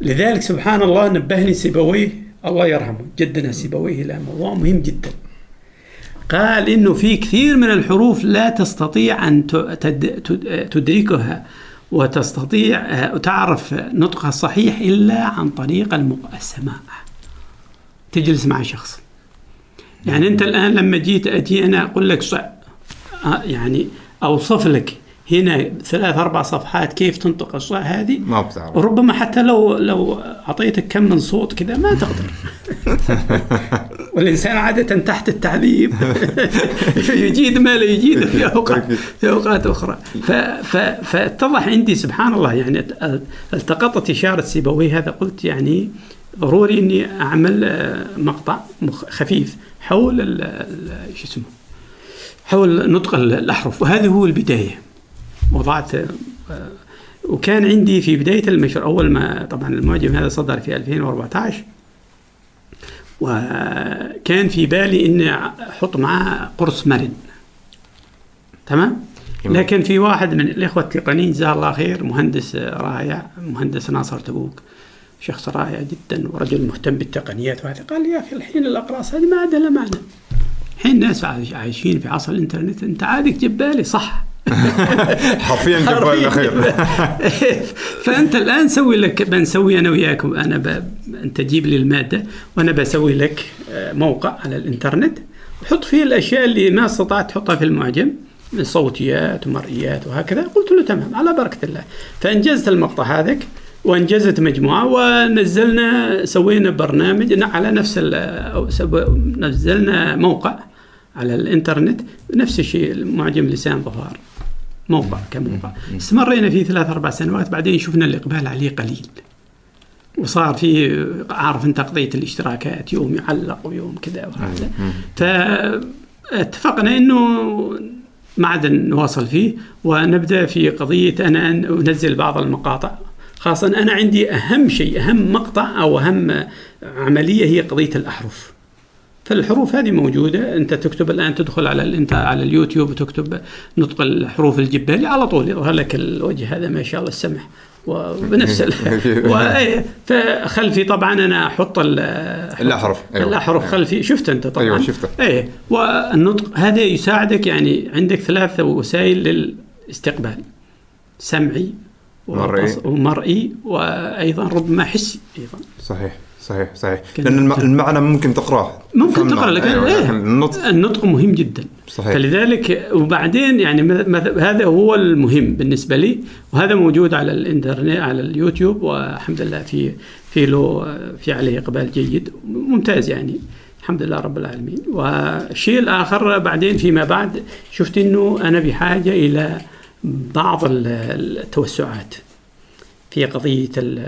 لذلك سبحان الله نبهني سيبويه. الله يرحمه. جدنا سيبويه إلى موضوع مهم جدا. قال إنه في كثير من الحروف لا تستطيع أن تدركها وتستطيع تعرف نطقها الصحيح إلا عن طريق السماع. تجلس مع شخص. يعني أنت الآن لما جيت أجي أنا أقول لك صع آه، يعني أوصف لك هنا ثلاث أربع صفحات كيف تنطق الصع هذه. ما بتعرف. وربما حتى لو لو أعطيتك كم من صوت كذا ما تقدر. والإنسان عادة تحت التعذيب. يجيد ما لا يجيد في اوقات في أوقات أخرى. ف- ف- فاتضح عندي سبحان الله يعني التقطت إشارة سيبويه. هذا قلت يعني ضروري إني أعمل آه، مقطع خفيف حول شو اسمه؟ حول نطق ال- الأحرف. وهذه هو البداية. وضعت آه، وكان عندي في بداية المشروع أول ما طبعا المعجم هذا صدر في 2014 وكان في بالي إني أحط معاه قرص مرن. تمام. لكن في واحد من الإخوة التقنيين جزاه الله خير مهندس رائع مهندس ناصر تبوك شخص رائع جدا ورجل مهتم بالتقنيات وهذا قال لي يا أخي الحين الأقراص هذه ما عاد لها معنى. الحين الناس عايش- عايشين في عصر الإنترنت أنت عادك جبالي صح. حرفيا جبال الاخير فأنت الآن سوي لك بنسوي أنا وياك أنا ب... أنت تجيب لي المادة وأنا بسوي لك آه، موقع على الإنترنت. وحط فيه الأشياء اللي ما استطعت تحطها في المعجم من صوتيات ومرئيات وهكذا. قلت له تمام على بركة الله. فأنجزت المقطع هذاك وأنجزت مجموعة ونزلنا سوينا برنامج على نفس أو نزلنا موقع على الإنترنت نفس الشيء المعجم لسان ظفار. موقع كموقع استمرينا فيه ثلاث أربع سنوات بعدين شفنا الإقبال عليه قليل. وصار في عارف أنت قضية الاشتراكات يوم يعلق ويوم كذا وهذا. فاتفقنا إنه ما عاد نواصل فيه ونبدأ في قضية أنا ان أنزل بعض المقاطع. خاصة أنا عندي أهم شيء أهم مقطع أو أهم عملية هي قضية الأحرف. فالحروف هذه موجودة. أنت تكتب الآن تدخل على أنت على اليوتيوب وتكتب نطق الحروف الجبالي على طول يظهر لك الوجه هذا ما شاء الله السمح وبنفس ال... وإيه، فخلفي طبعا أنا أحط ال... الأحرف. أيوة. الأحرف خلفي. شفت أنت طبعا. أيوة، شفته. إيه. والنطق هذا يساعدك يعني عندك ثلاث وسائل للاستقبال سمعي مرئي. وبص- ومرئي وأيضا ربما حسي أيضا. صحيح. صحيح صحيح لأن الم- المعنى ممكن تقرأه ممكن تقرأ. لكن أيوة. إيه؟ لكن النطق النطق مهم جدا صحيح. فلذلك وبعدين يعني هذا هو المهم بالنسبة لي وهذا موجود على الإنترنت على اليوتيوب والحمد لله في في له في عليه إقبال جيد ممتاز يعني الحمد لله رب العالمين والشيء الآخر بعدين فيما بعد شفت إنه أنا بحاجة إلى بعض ال- التوسعات في قضية ال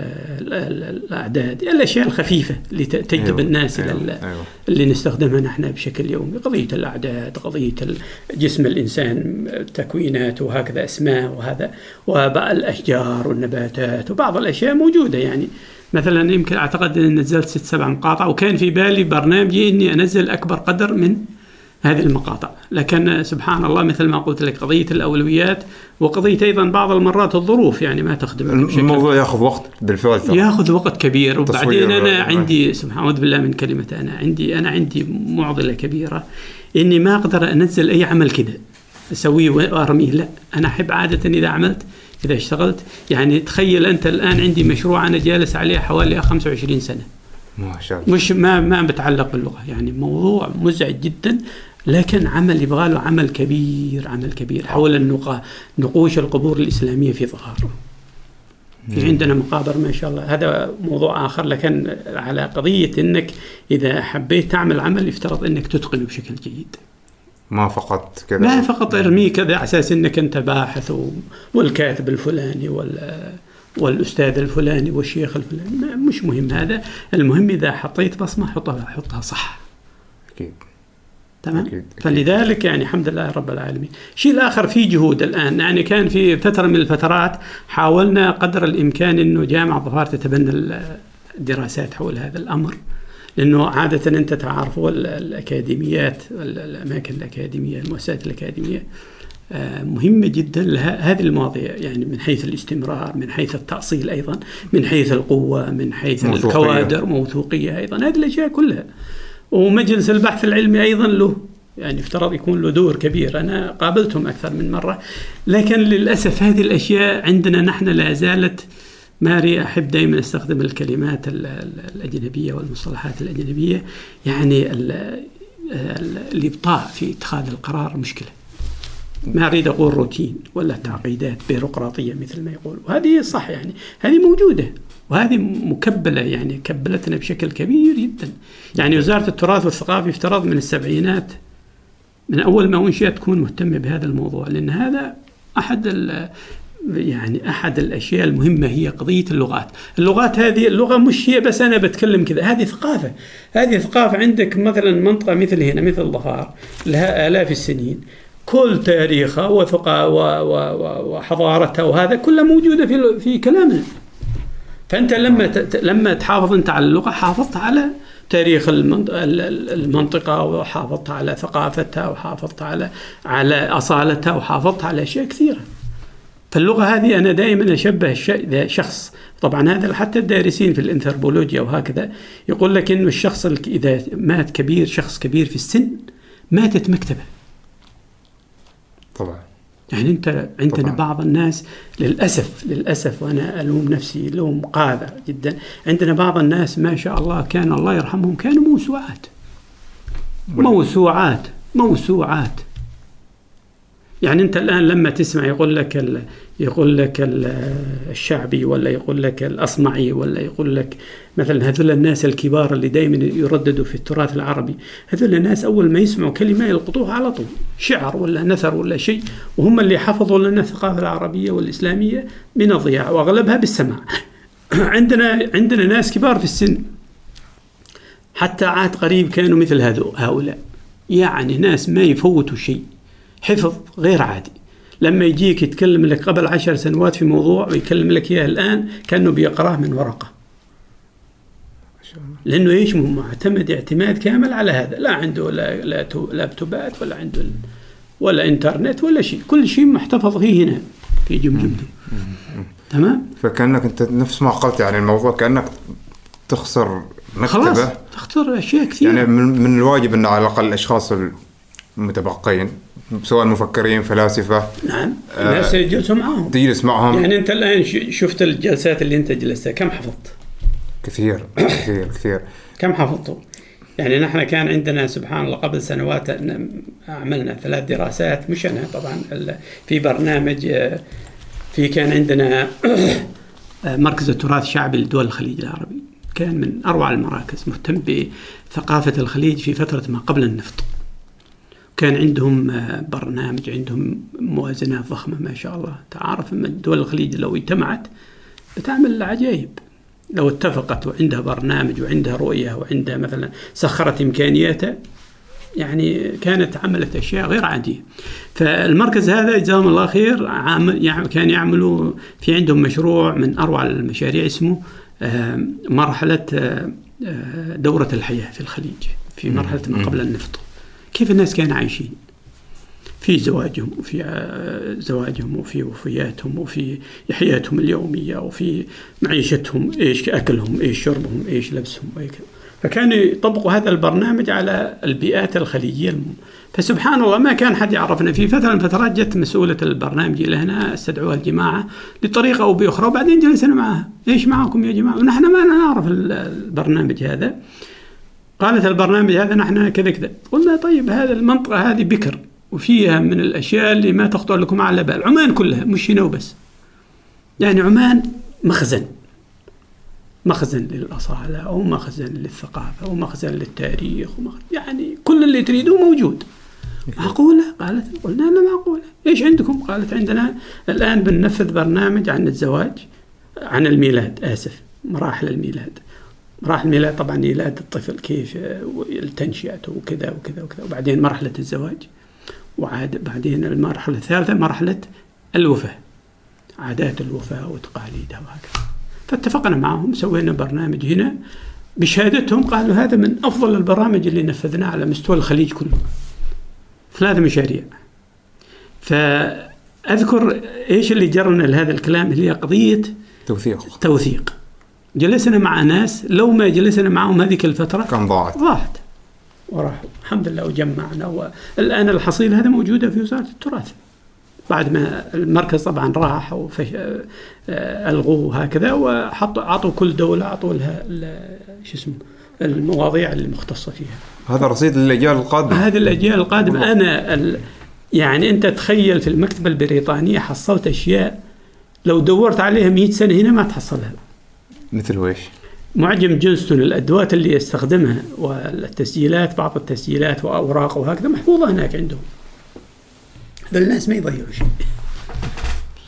ال ال الأعداد الأشياء الخفيفة اللي تجذب أيوة، الناس أيوة، إلى أيوة. اللي نستخدمها نحن بشكل يومي قضية الأعداد قضية جسم الإنسان تكوينات وهكذا أسماء وهذا وبقى الأشجار والنباتات وبعض الأشياء موجودة يعني مثلا يمكن أعتقد أني نزلت ست سبع مقاطع وكان في بالي برنامجي أني أنزل أكبر قدر من هذه المقاطع. لكن سبحان الله مثل ما قلت لك قضية الأولويات وقضية أيضا بعض المرات الظروف يعني ما بشكل الموضوع ياخذ وقت بالفعل ترى. ياخذ وقت كبير. وبعدين آه. عندي سبحان أعوذ بالله من كلمة أنا عندي أنا عندي معضلة كبيرة. إني ما أقدر أنزل أي عمل كذا أسويه وأرميه. لا أنا أحب عادة إذا عملت إذا اشتغلت. يعني تخيل أنت الآن عندي مشروع أنا جالس عليه حوالي 25 سنة. ما شاء الله. مش ما ما بتعلق باللغة. يعني موضوع مزعج جدا. لكن عمل يبغى له عمل كبير عمل كبير. حول النقا نقوش القبور الإسلامية في ظهر في عندنا مقابر ما شاء الله. هذا موضوع آخر لكن على قضية إنك إذا حبيت تعمل عمل يفترض إنك تتقنه بشكل جيد. ما فقط كذا. ما فقط ارميه كذا على أساس إنك أنت باحث والكاتب الفلاني وال والأستاذ الفلاني والشيخ الفلاني. مش مهم هذا. المهم إذا حطيت بصمة حطها حطها صح. أكيد. تمام؟ أكيد،. فلذلك يعني الحمد لله رب العالمين. الشيء الآخر في جهود الآن. يعني كان في فترة من الفترات حاولنا قدر الإمكان أنه جامعة ظفار تتبنى الدراسات حول هذا الأمر لأنه عادة أنت تعرف هو ال- الأكاديميات ال- الأماكن الأكاديمية المؤسسات الأكاديمية آه، مهمة جدا لها هذه المواضيع. يعني من حيث الاستمرار من حيث التأصيل أيضا من حيث القوة من حيث موثوقية. الكوادر موثوقية أيضا. هذه الأشياء كلها. ومجلس البحث العلمي أيضا له يعني افترض يكون له دور كبير. أنا قابلتهم أكثر من مرة لكن للأسف هذه الأشياء عندنا نحن لا زالت ماري. أحب دائما أستخدم الكلمات ال- ال- الأجنبية والمصطلحات الأجنبية يعني ال- ال- الإبطاء في اتخاذ القرار مشكلة. ما اريد أقول روتين ولا تعقيدات بيروقراطية مثل ما يقول وهذه صح يعني هذه موجودة. وهذه مكبلة يعني كبلتنا بشكل كبير جدا. يعني وزارة التراث والثقافة يفترض من السبعينات من أول ما أنشئت تكون مهتمة بهذا الموضوع لأن هذا أحد ال- يعني أحد الأشياء المهمة هي قضية اللغات، اللغات هذه اللغة مش هي بس أنا بتكلم كذا، هذه ثقافة، هذه ثقافة عندك مثلا منطقة مثل هنا مثل ظفار لها آلاف السنين، كل تاريخها وثقا وحضارتها وهذا كله موجودة في في كلامنا. فأنت لما لما تحافظ أنت على اللغة حافظت على تاريخ المنط- ال- ال- المنطقة وحافظت على ثقافتها وحافظت على على أصالتها وحافظت على أشياء كثيرة. فاللغة هذه أنا دائما أشبه شخص طبعا هذا حتى الدارسين في الإنثروبولوجيا وهكذا يقول لك إنه الشخص إذا مات كبير شخص كبير في السن ماتت مكتبة. طبعا يعني انت عندنا طبعاً. بعض الناس للأسف للأسف وأنا ألوم نفسي لوم قاذع جدا. عندنا بعض الناس ما شاء الله كان الله يرحمهم كانوا موسوعات. موسوعات موسوعات. يعني انت الآن لما تسمع يقول لك يقول لك ال الشعبي ولا يقول لك الأصمعي ولا يقول لك مثلا هذول الناس الكبار اللي دائما يرددوا في التراث العربي هذول الناس أول ما يسمعوا كلمة يلقطوها على طول شعر ولا نثر ولا شيء وهم اللي حفظوا لنا الثقافة العربية والإسلامية من الضياع وأغلبها بالسماع. عندنا عندنا ناس كبار في السن. حتى عهد قريب كانوا مثل هذو هؤلاء. يعني ناس ما يفوتوا شيء. حفظ غير عادي. لما يجيك يتكلم لك قبل عشر سنوات في موضوع ويكلم لك إياه الآن كأنه بيقرأه من ورقة. لأنه إيش مو معتمد اعتماد كامل على هذا. لا عنده لا لا تو- لابتوبات ولا عنده ولا إنترنت ولا شيء. كل شيء محتفظ فيه هنا في جمجمته. تمام؟ فكأنك أنت نفس ما قلت يعني الموضوع كأنك تخسر خلاص مكتبه تختار أشياء كثير يعني من, من الواجب إن على الأقل الأشخاص المتبقين سواء مفكرين فلاسفة. نعم. الناس يجلسوا معاهم تجلس معهم. يعني أنت الآن شفت الجلسات اللي أنت جلستها؟ كم حفظت؟ كثير كثير كثير. كم حفظتوا؟ يعني نحن كان عندنا سبحان الله قبل سنوات عملنا ثلاث دراسات مش أنا طبعا في برنامج آه، في كان عندنا آه، مركز التراث الشعبي لدول الخليج العربي. كان من أروع المراكز مهتم بثقافة الخليج في فترة ما قبل النفط. كان عندهم آه، برنامج عندهم موازنات ضخمة ما شاء الله. تعرف ان دول الخليج لو اجتمعت بتعمل عجائب لو اتفقت وعندها برنامج وعندها رؤية وعندها مثلا سخرت إمكانياتها يعني كانت عملت أشياء غير عادية. فالمركز هذا جزاهم الله خير عامل يعني كان يعملوا في عندهم مشروع من أروع المشاريع اسمه آه، مرحلة آه، دورة الحياة في الخليج في مرحلة ما قبل النفط. كيف الناس كانوا عايشين؟ في زواجهم وفي آه، زواجهم وفي وفياتهم وفي حياتهم اليومية وفي معيشتهم إيش أكلهم إيش شربهم إيش لبسهم. فكانوا يطبقوا هذا البرنامج على البيئات الخليجية. فسبحان الله ما كان حد يعرفنا في فترة من الفترات جت مسؤولة البرنامج إلى هنا استدعوها الجماعة بطريقة أو بأخرى وبعدين جلسنا معها. إيش معكم يا جماعة؟ ونحن ما نعرف ال- البرنامج هذا. قالت البرنامج هذا نحن كذا كذا. قلنا طيب هذا المنطقة هذه بكر وفيها من الأشياء اللي ما تخطر لكم على بال. عمان كلها مش هنا وبس. يعني عمان مخزن. مخزن للأصالة أو مخزن للثقافة أو مخزن للتاريخ ومخزن يعني كل اللي تريدوه موجود. معقولة؟ قالت قلنا لا معقولة. إيش عندكم؟ قالت عندنا الآن بننفذ برنامج عن الزواج عن الميلاد آسف مراحل الميلاد. مراحل الميلاد طبعا ميلاد الطفل كيف تنشئته وكذا وكذا وكذا. وبعدين مرحلة الزواج وعاد بعدين المرحلة الثالثة مرحلة الوفاة عادات الوفاة وتقاليدها وهكذا. فاتفقنا معهم سوينا برنامج هنا بشهادتهم قالوا هذا من أفضل البرامج اللي نفذناه على مستوى الخليج كله. ثلاث مشاريع. فأذكر إيش اللي جرنا لهذا الكلام اللي هي قضية توثيق. توثيق. جلسنا مع ناس لو ما جلسنا معهم هذيك الفترة كان ضاعت. ضاعت. وراحوا الحمد لله وجمعنا والآن الحصيل هذا موجودة في وزارة التراث. بعد ما المركز طبعا راح وفش... آه، ألغوه هكذا وحطوا أعطوا كل دولة أعطوا لها شو اسمه المواضيع اللي مختصة فيها. هذا رصيد للأجيال القادمة. هذه الأجيال القادمة. أنا ال... يعني أنت تخيل في المكتبة البريطانية حصلت أشياء لو دورت عليها 100 سنة هنا ما تحصلها. مثل ويش؟ معجم جونستون الأدوات اللي يستخدمها والتسجيلات بعض التسجيلات وأوراق وهكذا محفوظة هناك عندهم هذول الناس ما يضيعوا شيء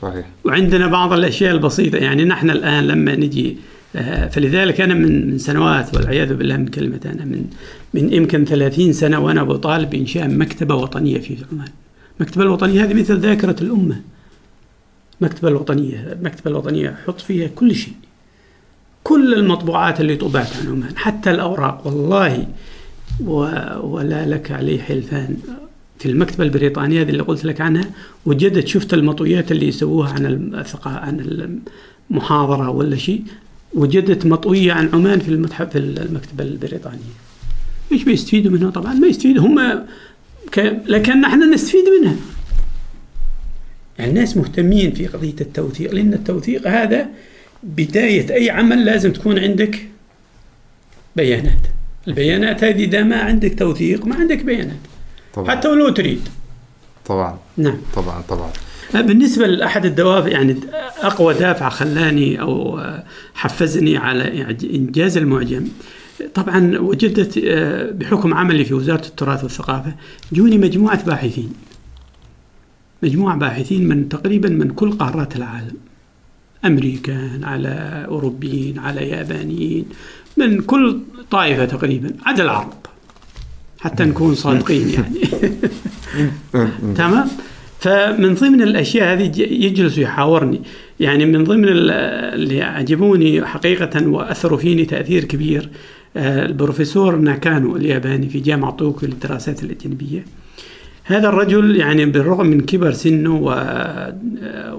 صحيح وعندنا بعض الأشياء البسيطة يعني نحن الآن لما نجي آه، فلذلك أنا من من سنوات والعياذ بالله من كلمة أنا من من يمكن 30 سنة وأنا بطالب بانشاء مكتبة وطنية في عمان. المكتبه الوطنية هذه مثل ذاكرة الأمة. المكتبه الوطنية، المكتبه الوطنية حط فيها كل شيء. كل المطبوعات اللي طبعت عن عمان حتى الأوراق. والله. ولا لك عليه حلفان. في المكتبة البريطانية هذه اللي قلت لك عنها وجدت شفت المطويات اللي يسووها عن عن المحاضرة ولا شيء وجدت مطوية عن عمان في المتحف في المكتبة البريطانية. إيش بيستفيدوا منها؟ طبعا ما يستفيدوا. هم ك... لكن نحن نستفيد منها. يعني الناس مهتمين في قضية التوثيق لأن التوثيق هذا بداية أي عمل لازم تكون عندك بيانات. البيانات هذه إذا ما عندك توثيق ما عندك بيانات. طبعا. حتى ولو تريد. طبعا. نعم. طبعا طبعا. بالنسبة لأحد الدوافع يعني أقوى دافع خلاني أو حفزني على إنجاز المعجم. طبعا وجدت آه، بحكم عملي في وزارة التراث والثقافة جوني مجموعة باحثين. مجموعة باحثين من تقريبا من كل قارات العالم. أمريكان على أوروبيين على يابانيين من كل طائفة تقريبا عدا العرب حتى نكون صادقين يعني. تمام؟ فمن ضمن الأشياء هذه يجلس يحاورني يعني من ضمن ال- اللي عجبوني حقيقة وأثروا فيني تأثير كبير آه، البروفيسور ناكانو الياباني في جامعة طوكيو للدراسات الأجنبية. هذا الرجل يعني بالرغم من كبر سنه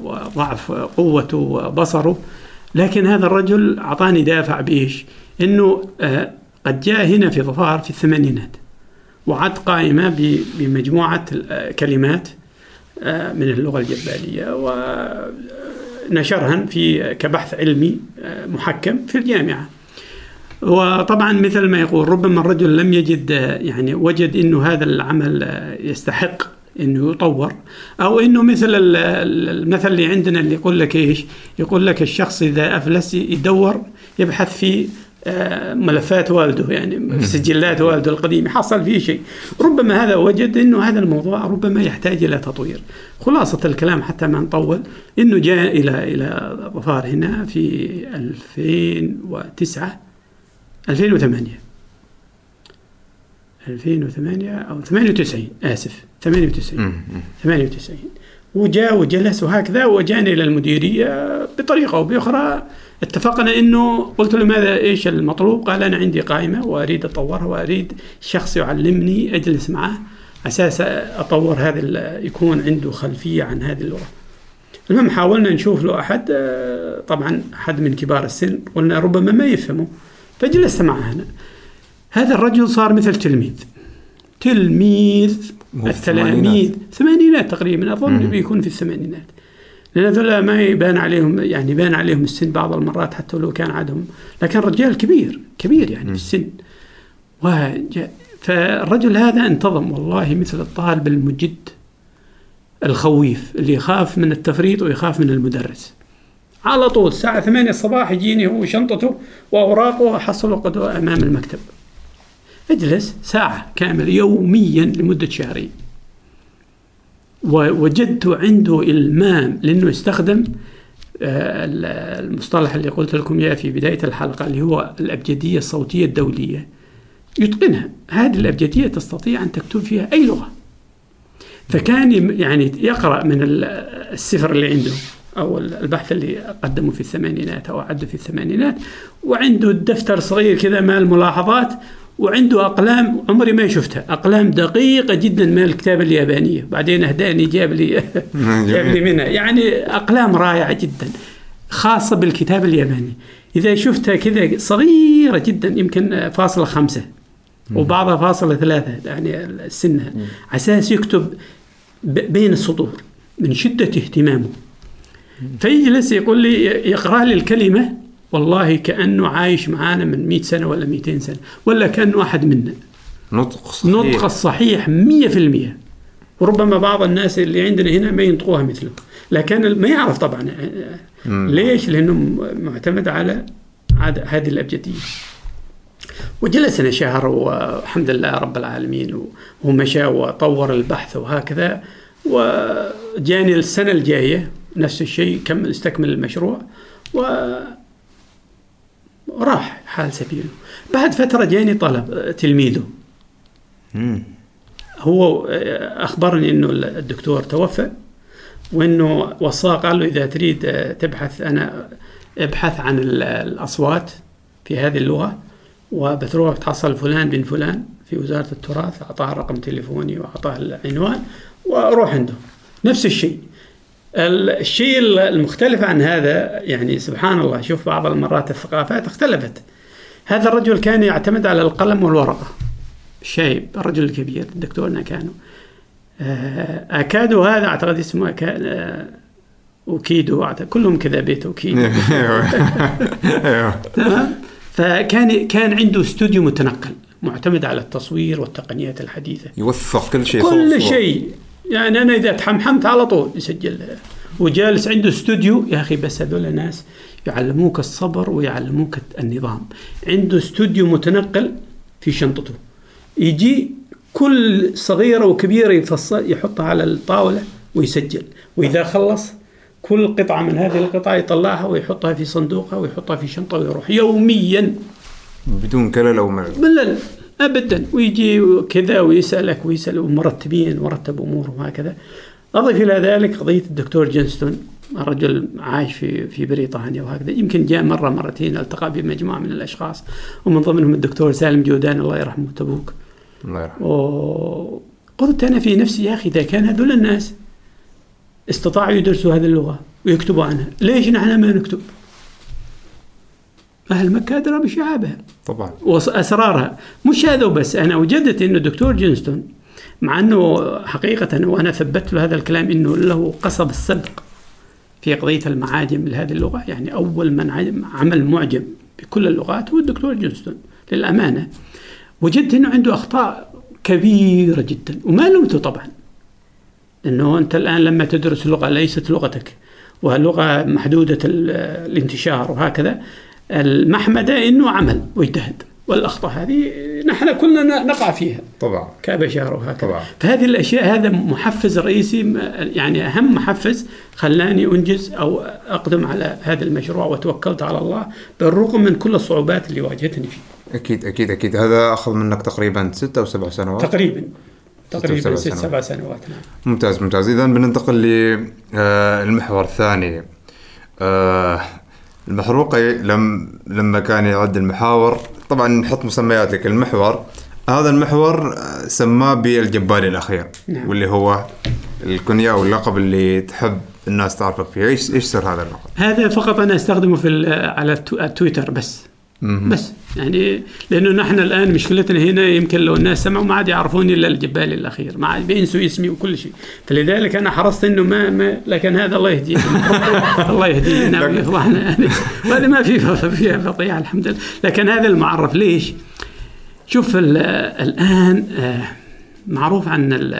وضعف قوته وبصره لكن هذا الرجل أعطاني دافع بإيش؟ إنه آه، قد جاء هنا في ظفار في الثمانينات وعد قائمة ب- بمجموعة آه، كلمات آه، من اللغة الجبالية ونشرها في كبحث علمي محكم في الجامعة. وطبعا مثل ما يقول ربما الرجل لم يجد يعني وجد إنه هذا العمل يستحق إنه يطور أو إنه مثل ال- ال- المثل اللي عندنا اللي يقول لك إيش؟ يقول لك الشخص إذا أفلس يدور يبحث في آه، ملفات والده يعني في سجلات والده القديمه حصل فيه شيء. ربما هذا وجد إنه هذا الموضوع ربما يحتاج إلى تطوير. خلاصة الكلام حتى ما نطول إنه جاء إلى إلى ظفار هنا في 2009 2008 2008 أو 98 آسف 98 98 وجاء وجلس وهكذا وجاني إلى المديرية بطريقة أو بأخرى. اتفقنا إنه قلت له ماذا إيش المطلوب؟ قال أنا عندي قائمة وأريد أطورها وأريد شخص يعلمني أجلس معه أساس أطور هذا يكون عنده خلفية عن هذه اللغة. المهم حاولنا نشوف له أحد. آه، طبعا أحد من كبار السن. قلنا ربما ما يفهمه. فجلست معه هنا. هذا الرجل صار مثل تلميذ. تلميذ التلاميذ ثمانينات. تقريبا أظن بيكون في الثمانينات. لأن هذول ما يبان عليهم يعني يبان عليهم السن بعض المرات حتى لو كان عندهم لكن رجال كبير كبير يعني في السن وجاء فالرجل هذا انتظم والله مثل الطالب المجد الخويف اللي يخاف من التفريط ويخاف من المدرس. على طول الساعة 8 الصباح يجيني هو شنطته وأوراقه أحصله قدوة أمام المكتب. أجلس ساعة كاملة يوميا لمدة شهرين. ووجدت عنده إلمام لأنه استخدم آه، ال- المصطلح اللي قلت لكم إياه في بداية الحلقة اللي هو الأبجدية الصوتية الدولية. يتقنها. هذه الأبجدية تستطيع أن تكتب فيها أي لغة. فكان يعني يقرأ من ال- السفر اللي عنده. أو البحث اللي قدمه في الثمانينات أو أعده في الثمانينات وعنده دفتر صغير كذا مال ملاحظات وعنده أقلام عمري ما شفتها أقلام دقيقة جدا من الكتابة اليابانية. بعدين أهداني جاب لي جاب لي منها. يعني أقلام رائعة جدا خاصة بالكتابة الياباني إذا شفتها كذا صغيرة جدا يمكن فاصلة خمسة وبعضها فاصلة ثلاثة يعني السنة على أساس يكتب بين السطور من شدة اهتمامه. فيجلس يقول لي يقرأ لي الكلمة والله كأنه عايش معانا من 100 سنة ولا 200 سنة ولا كأنه أحد منا. نطق صحيح. نطق الصحيح 100% وربما بعض الناس اللي عندنا هنا ما ينطقوها مثله لكن ما يعرف طبعا ليش؟ لأنه معتمد على هذه الأبجدية. وجلسنا شهر والحمد لله رب العالمين ومشى وطور البحث وهكذا وجاني السنة الجاية. نفس الشيء كمل استكمل المشروع و وراح حال سبيله. بعد فترة جاني طلب تلميذه. مم. هو أخبرني أنه الدكتور توفى وأنه وصاه قال له إذا تريد تبحث أنا أبحث عن ال- الأصوات في هذه اللغة وبتروح تحصل فلان بن فلان في وزارة التراث أعطاه رقم تليفوني وأعطاه العنوان وروح عنده. نفس الشيء. ال- الشيء المختلف عن هذا يعني سبحان الله شوف بعض المرات الثقافات اختلفت. هذا الرجل كان يعتمد على القلم والورقة. الشايب الرجل الكبير الدكتور ناكانو. آه، أكادو هذا أعتقد اسمه أكا... آه، أوكيدو. أعتقد كلهم كذا بيت أوكيدو. أيوه. أيوه. تمام؟ فكان كان عنده استوديو متنقل معتمد على التصوير والتقنيات الحديثة. يوثق كل شيء كل. شيء. يعني أنا إذا تحمحمت على طول يسجل وجالس عنده استوديو يا أخي بس هذول ناس يعلموك الصبر ويعلموك النظام. عنده استوديو متنقل في شنطته. يجي كل صغيرة وكبيرة يفصل يحطها على الطاولة ويسجل. وإذا خلص كل قطعة من هذه القطع يطلعها ويحطها في صندوقها ويحطها في شنطة ويروح. يوميا. بدون كلل أو ملل. ملل. ابدا. ويجي كذا ويسألك ويسأل ومرتبين ورتب اموره وهكذا أضف إلى ذلك قضية الدكتور جنستون الرجل عايش في في بريطانيا وهكذا. يمكن جاء مرة مرتين التقى بمجموعه من الأشخاص ومن ضمنهم الدكتور سالم جودان الله يرحمه تبوك. الله يرحمه. وقلت أنا في نفسي يا أخي إذا كان هذول الناس استطاعوا يدرسوا هذه اللغة ويكتبوا عنها ليش نحن ما نكتب؟ أهل مكة أدرى بشعابها. طبعا. وأسرارها. مش هذا وبس أنا وجدت إنه الدكتور جينستون مع أنه حقيقة وأنا ثبت له هذا الكلام إنه له قصب السبق في قضية المعاجم لهذه اللغة يعني أول من عم- عمل معجم بكل اللغات هو الدكتور جينستون للأمانة. وجدت إنه عنده أخطاء كبيرة جدا وما لومته طبعا. لأنه أنت الآن لما تدرس لغة ليست لغتك ولغه محدودة ال- الانتشار وهكذا المحمدة إنه عمل واجتهد. والأخطاء هذه نحن كلنا نقع فيها. طبعا. كبشر وهكذا. طبعا. فهذه الأشياء هذا محفز رئيسي يعني أهم محفز خلاني أنجز أو أقدم على هذا المشروع وتوكلت على الله بالرغم من كل الصعوبات اللي واجهتني فيه. أكيد أكيد أكيد. هذا أخذ منك تقريبا ست أو سبع سنوات؟ تقريبا. تقريبا سبع ست. سبع سنوات نعم. ممتاز ممتاز. اذا بننتقل للمحور الثاني. آه، المحروقي لم لما كان يعد المحاور طبعا نحط مسميات لكل محور هذا المحور آه، سماه بالجباري الأخير نعم. واللي هو الكنية واللقب اللي تحب الناس تعرفك فيه إيش إيش سر هذا اللقب؟ هذا فقط أنا أستخدمه في على التو- التويتر بس بس. يعني لأنه نحن الآن مشكلتنا هنا يمكن لو الناس سمعوا ما عاد يعرفوني إلا الجبال الأخير. ما عاد بينسوا اسمي وكل شيء. فلذلك أنا حرصت إنه ما, ما لكن هذا الله يهديه. الله يهديه. نعم. يفضحنا يعني وهذا ما في فيها فضيحه الحمد لله. لكن هذا المعرف ليش؟ شوف ال- الآن آه، معروف عن ال-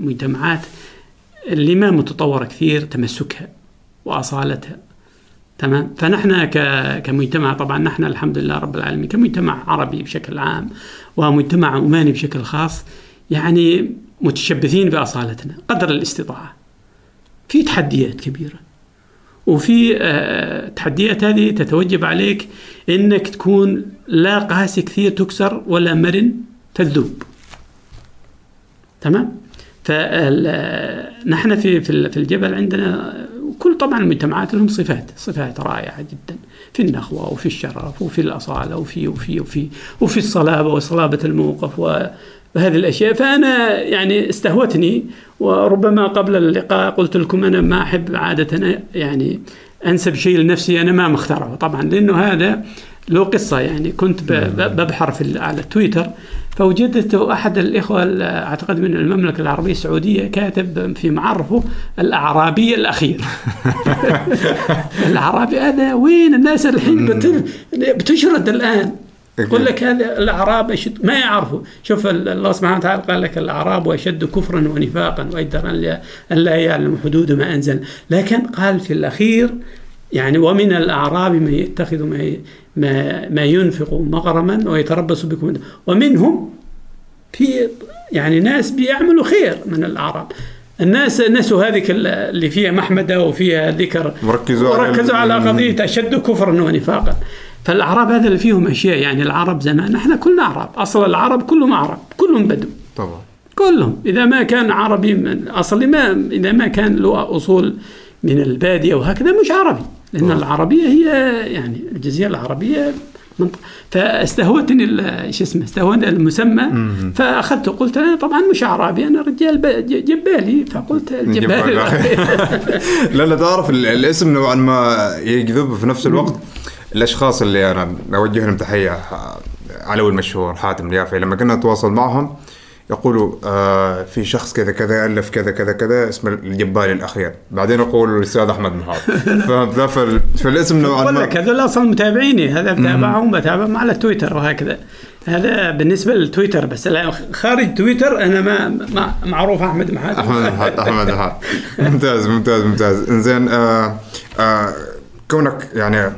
المجتمعات اللي ما متطورة كثير تمسكها وأصالتها. تمام؟ فنحن كمجتمع طبعا نحن الحمد لله رب العالمين كمجتمع عربي بشكل عام ومجتمع عماني بشكل خاص يعني متشبثين بأصالتنا قدر الاستطاعة. في تحديات كبيرة وفي آه، تحديات هذه تتوجب عليك إنك تكون لا قاسي كثير تكسر ولا مرن تذوب. تمام؟ فنحن في في في الجبل عندنا كل طبعا المجتمعات لهم صفات صفات رائعة جدا. في النخوة وفي الشرف وفي الأصالة وفي وفي وفي وفي الصلابة وصلابة الموقف و وهذه الأشياء. فأنا يعني استهوتني وربما قبل اللقاء قلت لكم أنا ما أحب عادة يعني أنسب شيء لنفسي أنا ما مخترعه طبعا لأنه هذا له قصة يعني. كنت ب- ببحر في على التويتر فوجدت أحد الإخوة ال- أعتقد من المملكة العربية السعودية كاتب في معرفه الأعرابي الأخير. الأعرابي هذا وين الناس الحين بت- بتشرد الآن؟ يقول لك هذا الأعراب أشد ما يعرفوا شوف ال- الله سبحانه وتعالى قال لك الأعراب أشد كفرا ونفاقا واجدر أن لا- يعلم حدود ما أنزل. لكن قال في الأخير يعني ومن الأعراب من يتخذ ما ما, ما ينفق مغرما ويتربص بكم. ومنهم في يعني ناس بيعملوا خير من الأعراب. الناس نسوا هذيك ال- اللي فيها محمدة وفيها ذكر وركزوا على وركزوا على ال- قضية أشد كفرا ونفاقا. فالأعراب هذا اللي فيهم أشياء. يعني العرب زمان نحن كلنا أعراب. أصل العرب كلهم أعراب كلهم بدو. طبعا. كلهم. إذا ما كان عربي من اصلي ما إذا ما كان له أصول من البادية وهكذا مش عربي لأن طبعا. العربية هي يعني الجزيرة العربية منطقة. فاستهوتني شو اسمه استهوتني المسمى فأخذته قلت أنا طبعا مش اعرابي أنا رجال جبالي فقلت الجبالي جبالي لا لا تعرف ال- الاسم نوعا ما يجذب في نفس الوقت. الأشخاص اللي أنا أوجه لهم تحية ح- علوي المشهور حاتم اليافعي لما كنا نتواصل معهم يقولوا آه في شخص كذا كذا ألف كذا كذا كذا اسمه الجبالي الأخير. بعدين يقولوا الأستاذ أحمد مهاب. فهمت ذا فالاسم نوعا أقول ما. لك هذول أصلا متابعيني. هذا بتابعهم بتابعهم على تويتر وهكذا. هذا بالنسبة للتويتر بس. خارج تويتر أنا ما, ما معروف أحمد محمد أحمد مهاب أحمد مهاب. ممتاز ممتاز ممتاز. إنزين آه آه كونك يعني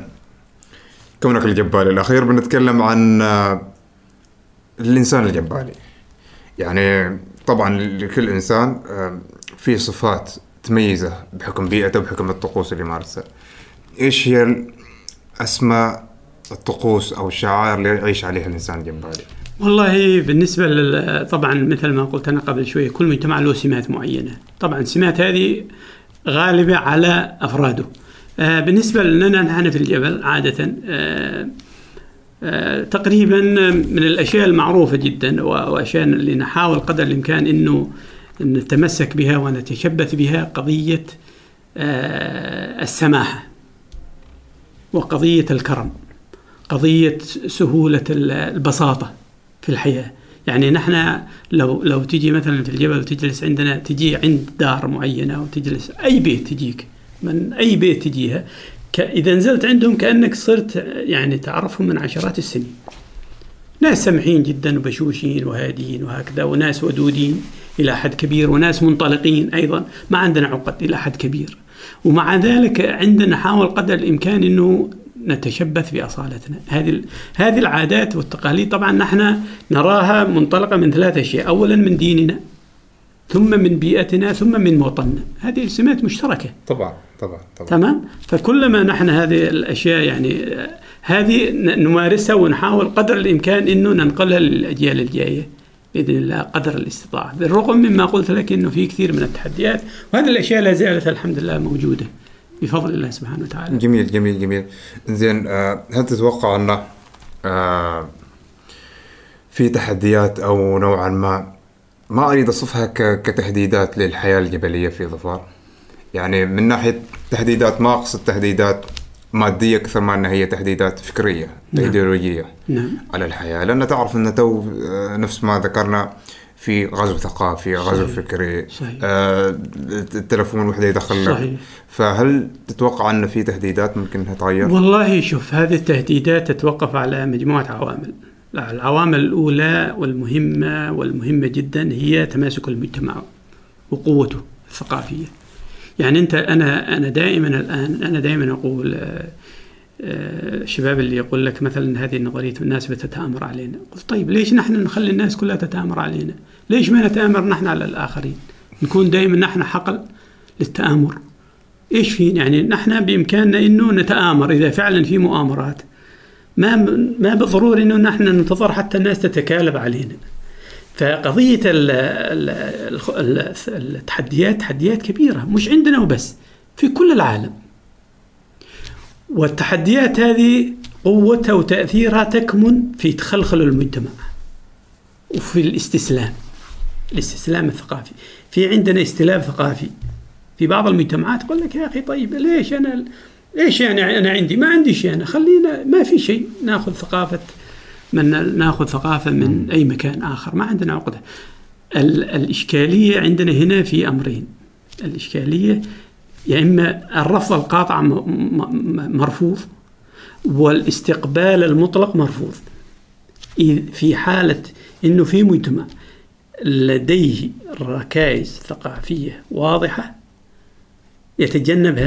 كونك الجبالي الأخير بنتكلم عن آه الإنسان الجبالي. يعني طبعا لكل إنسان في صفات تميزه بحكم بيئته بحكم الطقوس اللي مارسها إيش هي أسماء الطقوس أو الشعائر اللي يعيش عليها الإنسان الجبالي والله بالنسبة. طبعا مثل ما قلت أنا قبل شوية كل مجتمع له سمات معينة. طبعا السمات هذه غالبة على أفراده. آه بالنسبة لنا نحن في الجبل عادة آه تقريبا من الأشياء المعروفة جدا وأشياء اللي نحاول قدر الإمكان أنه نتمسك بها ونتشبث بها قضية آه السماحة وقضية الكرم قضية سهولة البساطة في الحياة. يعني نحن لو لو تجي مثلا في الجبل وتجلس عندنا تجي عند دار معينة وتجلس أي بيت تجيك من أي بيت تجيها إذا نزلت عندهم كأنك صرت يعني تعرفهم من عشرات السنين. ناس سمحين جدا وبشوشين وهاديين وهكذا وناس ودودين إلى حد كبير وناس منطلقين أيضا. ما عندنا عقد إلى حد كبير. ومع ذلك عندنا نحاول قدر الإمكان أنه نتشبث بأصالتنا. هذه هذه العادات والتقاليد طبعا نحن نراها منطلقة من ثلاث أشياء. اولا من ديننا. ثم من بيئتنا ثم من وطننا هذه سمات مشتركة. طبعا طبعا طبعا. تمام؟ فكلما نحن هذه الأشياء يعني هذه نمارسها ونحاول قدر الإمكان إنه ننقلها للأجيال الجاية بإذن الله قدر الاستطاعة. بالرغم مما قلت لك إنه في كثير من التحديات وهذه الأشياء لا زالت الحمد لله موجودة بفضل الله سبحانه وتعالى. جميل جميل جميل. زين آه هل تتوقع أن آه في تحديات أو نوعا ما ما أريد أصفها كتهديدات للحياة الجبلية في ظفار يعني من ناحية تهديدات ما أقصد تهديدات مادية أكثر ما أنها هي تهديدات فكرية نعم. إيديولوجية نعم. على الحياة لأن تعرف أن تو آه، نفس ما ذكرنا في غزو ثقافي غزو صحيح. فكري صحيح. آه التلفون وحده يدخل صحيح. فهل تتوقع إن في تهديدات ممكن إنها تغير؟ والله شوف هذه التهديدات تتوقف على مجموعة عوامل العوامل الأولى والمهمة والمهمة جدا هي تماسك المجتمع وقوته الثقافية. يعني أنت أنا أنا دائما الآن أنا دائما أقول آه الشباب اللي يقول لك مثلا هذه النظرية الناس بتتآمر علينا. قلت طيب ليش نحن نخلي الناس كلها تتآمر علينا؟ ليش ما نتآمر نحن على الآخرين؟ نكون دائما نحن حقل للتآمر. إيش في يعني نحن بإمكاننا إنه نتآمر إذا فعلا في مؤامرات. ما ما بالضروري إنه نحن ننتظر حتى الناس تتكالب علينا. فقضية التحديات تحديات كبيرة مش عندنا وبس في كل العالم. والتحديات هذه قوتها وتأثيرها تكمن في تخلخل المجتمع وفي الاستسلام الاستسلام الثقافي. في عندنا استلام ثقافي في بعض المجتمعات يقول لك يا أخي طيب ليش أنا إيش يعني أنا عندي؟ ما عندي شيء أنا. خلينا ما في شيء. ناخذ ثقافة من ناخذ ثقافة من أي مكان آخر. ما عندنا عقدة. الإشكالية عندنا هنا في أمرين. الإشكالية يا إما الرفض القاطع مرفوض والاستقبال المطلق مرفوض. في حالة أنه في مجتمع لديه ركائز ثقافية واضحة يتجنب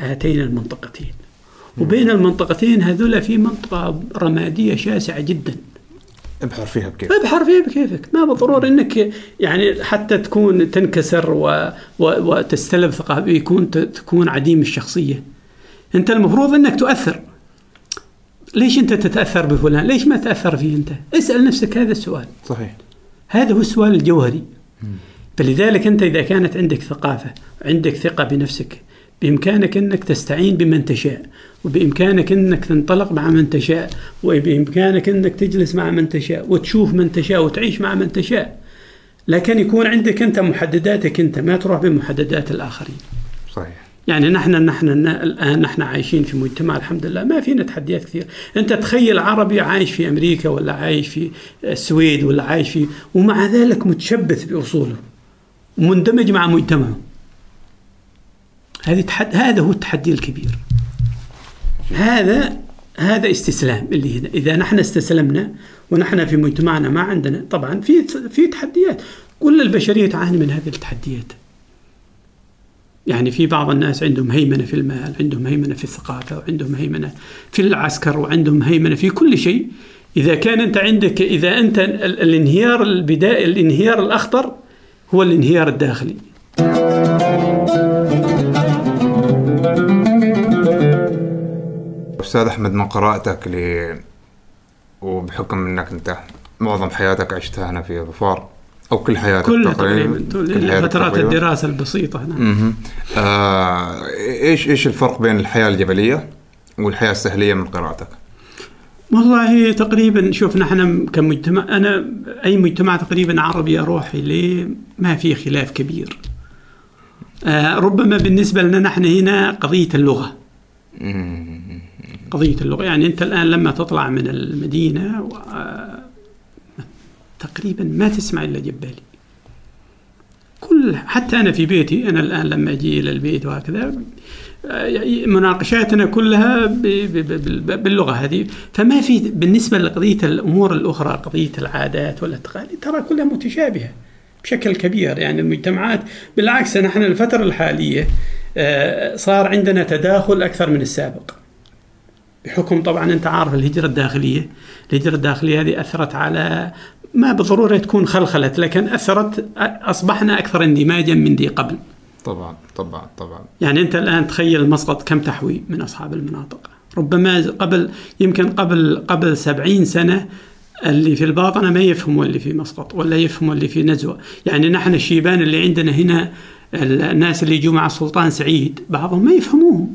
هاتين المنطقتين وبين المنطقتين هذولا في منطقة رمادية شاسعة جدا ابحر فيها بكيفك ابحر فيها بكيفك ما بالضرورة إنك يعني حتى تكون تنكسر و... و... وتستلب ثقافة يكون تكون عديم الشخصية أنت المفروض إنك تؤثر ليش أنت تتأثر بفلان؟ ليش ما تأثر فيه أنت؟ اسأل نفسك هذا السؤال. صحيح. هذا هو السؤال الجوهري. فلذلك أنت إذا كانت عندك ثقافة، عندك ثقة بنفسك، بإمكانك أنك تستعين بمن تشاء وبإمكانك أنك تنطلق مع من تشاء وبإمكانك أنك تجلس مع من تشاء وتشوف من تشاء وتعيش مع من تشاء. لكن يكون عندك أنت محدداتك أنت ما تروح بمحددات الآخرين. صحيح. يعني نحن نحن الآن نحن عايشين في مجتمع الحمد لله ما فينا تحديات كثير، أنت تخيل عربي عايش في أمريكا ولا عايش في السويد ولا عايش في ومع ذلك متشبث بأصوله. ومندمج مع مجتمعه. هذه تحد هذا هو التحدي الكبير. هذا هذا استسلام اللي هنا. إذا نحن استسلمنا ونحن في مجتمعنا ما عندنا طبعا في في تحديات. كل البشرية تعاني من هذه التحديات. يعني في بعض الناس عندهم هيمنة في المال عندهم هيمنة في الثقافة وعندهم هيمنة في العسكر وعندهم هيمنة في كل شيء. إذا كان أنت عندك إذا أنت الانهيار البدائي الانهيار الأخطر هو الانهيار الداخلي أستاذ أحمد من قراءتك ل وبحكم إنك أنت معظم حياتك عشتها هنا في ظفار أو كل حياتك كلها تقريبا تقريبا كل حياتك فترات تقريباً؟ الدراسة البسيطة نعم مهم. آه إيش إيش الفرق بين الحياة الجبلية والحياة السهلية من قراءتك؟ والله تقريبا شوف نحن كمجتمع أنا أي مجتمع تقريبا عربي أروح اليه ما في خلاف كبير. آه ربما بالنسبة لنا نحن هنا قضية اللغة. قضية اللغة يعني أنت الآن لما تطلع من المدينة و- آه، تقريبا ما تسمع إلا جبالي. كل حتى أنا في بيتي أنا الآن لما أجي إلى البيت وهكذا مناقشاتنا كلها باللغة هذه. فما في بالنسبة لقضية الأمور الأخرى قضية العادات والتقاليد ترى كلها متشابهة بشكل كبير. يعني المجتمعات بالعكس نحن الفترة الحالية آه، صار عندنا تداخل أكثر من السابق. بحكم طبعا أنت عارف الهجرة الداخلية. الهجرة الداخلية هذه أثرت على ما بالضروره تكون خلخلت لكن أثرت أصبحنا أكثر اندماجا من ذي قبل. طبعا طبعا طبعا. يعني أنت الآن تخيل مسقط كم تحوي من أصحاب المناطق. ربما قبل يمكن قبل قبل سبعين سنة اللي في الباطنة ما يفهموا اللي في مسقط ولا يفهموا اللي في نزوة. يعني نحن الشيبان اللي عندنا هنا الناس اللي يجوا مع السلطان سعيد بعضهم ما يفهموهم.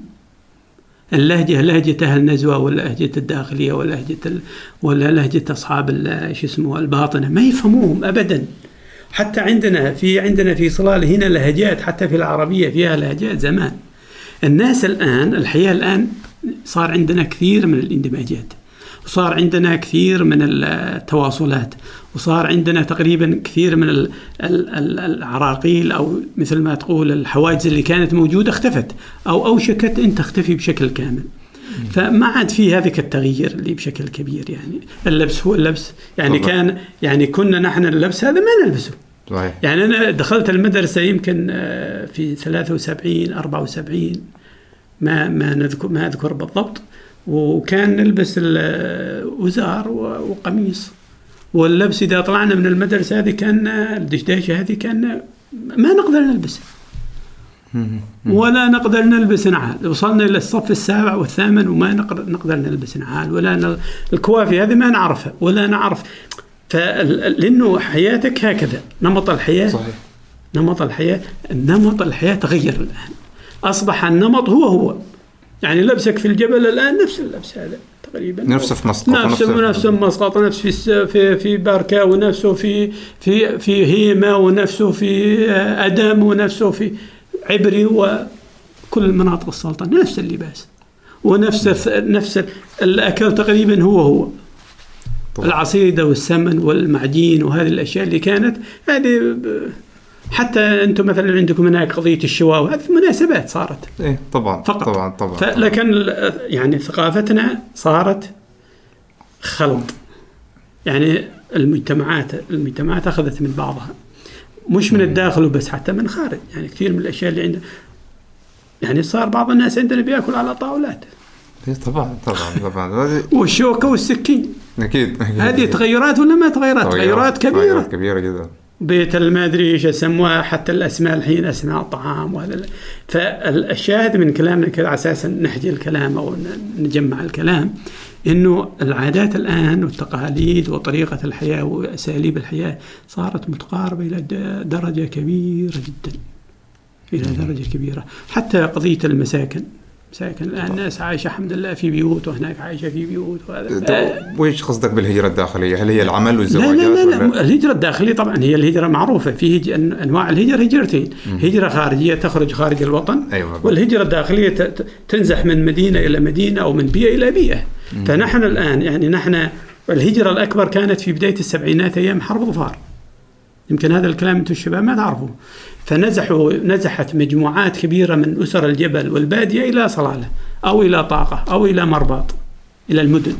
اللهجة لهجة أهل نزوة ولا لهجة الداخلية ولا لهجة ال... ولا لهجة أصحاب شو اسمه الباطنة ما يفهموهم أبدا. حتى عندنا في عندنا في صلال هنا لهجات حتى في العربية فيها لهجات زمان الناس الآن الحياة الآن صار عندنا كثير من الاندماجات وصار عندنا كثير من التواصلات وصار عندنا تقريبا كثير من ال- ال- ال- العراقيل أو مثل ما تقول الحواجز اللي كانت موجودة اختفت أو أوشكت أن تختفي بشكل كامل. فما عاد في هذاك التغيير اللي بشكل كبير يعني. اللبس هو اللبس. يعني طبعا. كان يعني كنا نحن اللبس هذا ما نلبسه. صحيح. يعني أنا دخلت المدرسة يمكن آه، في 73 74 ما ما نذكر ما أذكر بالضبط. وكان نلبس الوزار وقميص. واللبس إذا طلعنا من المدرسة هذه كان الدشداشة هذه كان ما نقدر نلبسها ولا نقدر نلبس نعال. وصلنا إلى الصف السابع والثامن وما نقدر نلبس نعال. ولا ن- الكوافي هذه ما نعرفها. ولا نعرف فال- لأنه حياتك هكذا. نمط الحياة صحيح. نمط الحياة نمط الحياة تغير الآن. أصبح النمط هو هو. يعني لبسك في الجبل الآن نفس اللبس هذا تقريبا. نفسه في مسقط نفس ونفسه- نفس مسقط نفس في في في باركا ونفسه في في في هيمة ونفسه في آه، أدم ونفسه في عبري وكل مناطق السلطنة نفس اللباس ونفس نفس ال- الأكل تقريبا هو هو. طبعا. العصيدة والسمن والمعجين وهذه الأشياء اللي كانت هذه حتى أنتم مثلا عندكم هناك قضية الشواء وهذه مناسبات صارت. إيه طبعا فقط. طبعا طبعا ف- لكن يعني ثقافتنا صارت خلط. يعني المجتمعات المجتمعات أخذت من بعضها. مش من الداخل وبس حتى من خارج. يعني كثير من الأشياء اللي عندنا. يعني صار بعض الناس عندنا بيأكل على طاولات. إيه طبعا طبعا طبعا. هذه والشوكة والسكين. أكيد أكيد. هذه تغيرات ولا ما تغيرات؟ تغيرات كبيرة. تغيرات كبيرة جدا. بيت ما أدري إيش يسموها حتى الأسماء الحين أسماء الطعام وهذا. ال- فالشاهد من كلامنا كذا على أساس نحجي الكلام أو نجمع الكلام إنه العادات الآن والتقاليد وطريقة الحياة وأساليب الحياة صارت متقاربة إلى درجة كبيرة جدا إلى درجة كبيرة. حتى قضية المساكن. مساكن. الآن الناس عايشة الحمد لله في بيوت وهناك عايشة في بيوت. وهذا ويش قصدك بالهجرة الداخلية؟ هل هي العمل لا والزواجات؟ لا لا, لا ولا- الهجرة الداخلية؟ طبعا هي الهجرة معروفة في هج... أنواع الهجرة هجرتين. هجرة خارجية تخرج خارج الوطن أيوة. والهجرة الداخلية ت... تنزح من مدينة إلى مدينة أو من بيئة إلى بيئة. فنحن الآن يعني نحن الهجرة الأكبر كانت في بداية السبعينات أيام حرب ظفار. يمكن هذا الكلام أنتم الشباب ما تعرفوه. فنزحوا نزحت مجموعات كبيرة من أسر الجبل والبادية إلى صلالة أو إلى طاقة أو إلى مرباط إلى المدن.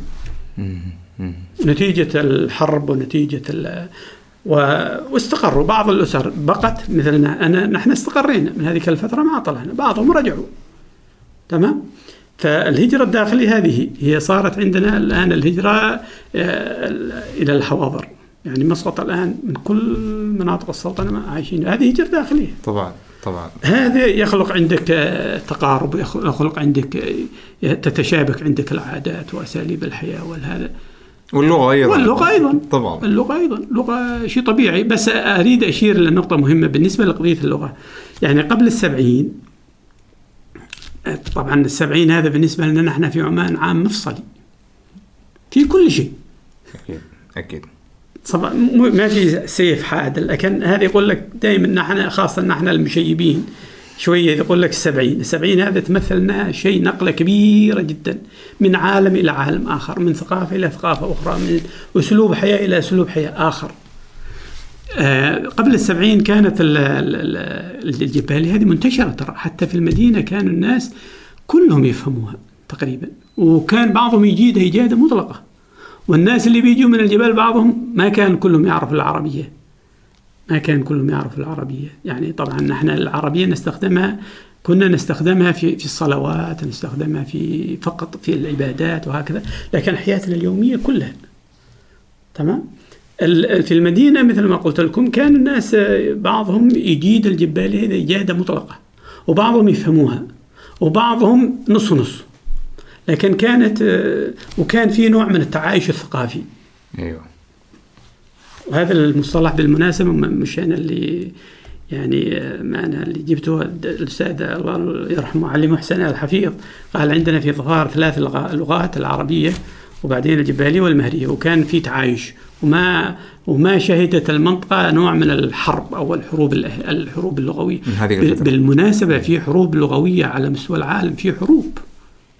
نتيجة الحرب ونتيجة ال و... واستقروا بعض الأسر. بقت مثلنا أنا نحن استقرينا من هذيك الفترة ما طلعنا بعضهم رجعوا. تمام؟ فالهجرة الداخلية هذه هي صارت عندنا الآن الهجرة آه، إلى الحواضر. يعني مسقط الآن من كل مناطق السلطنة عايشين. هذه هجرة داخلية. طبعا طبعا. هذا يخلق عندك تقارب يخلق عندك تتشابك عندك العادات وأساليب الحياة والهذا. واللغة أيضا. واللغة أيضا. طبعا. اللغة أيضا. لغة شيء طبيعي. بس أريد أشير لنقطه مهمة بالنسبة لقضية اللغة. يعني قبل السبعين طبعا السبعين هذا بالنسبة لنا نحن في عمان عام مفصلي. في كل شيء. أكيد أكيد. طبعا ما في سيف حاد لكن هذا يقول لك دائما نحن خاصة نحن المشيبين شوية يقول لك السبعين. السبعين هذا تمثل لنا شيء نقلة كبيرة جدا من عالم إلى عالم آخر من ثقافة إلى ثقافة أخرى من أسلوب حياة إلى أسلوب حياة آخر. آه، قبل السبعين كانت ال- ال- ال- الجبالية هذه منتشرة ترى حتى في المدينة كانوا الناس كلهم يفهموها تقريبا. وكان بعضهم يجيدها إجادة مطلقة. والناس اللي بيجوا من الجبال بعضهم ما كان كلهم يعرف العربية. ما كان كلهم يعرف العربية. يعني طبعا نحن العربية نستخدمها كنا نستخدمها في في الصلوات نستخدمها في فقط في العبادات وهكذا لكن حياتنا اليومية كلها. تمام؟ في المدينة مثل ما قلت لكم كان الناس بعضهم يجيد الجبالية هذه إجادة مطلقة وبعضهم يفهموها وبعضهم نص نص. لكن كانت آه، وكان في نوع من التعايش الثقافي. أيوه. وهذا المصطلح بالمناسبة م- مش أنا اللي يعني آه، ما أنا اللي جبته. الأستاذ الله يرحمه علي محسن الحفيظ قال عندنا في ظفار ثلاث لغا- لغات العربية وبعدين الجبالية والمهرية. وكان في تعايش. وما وما شهدت المنطقة نوع من الحرب أو الحروب الحروب اللغوية. من هذه بال- الفترة. بالمناسبة في حروب لغوية على مستوى العالم في حروب.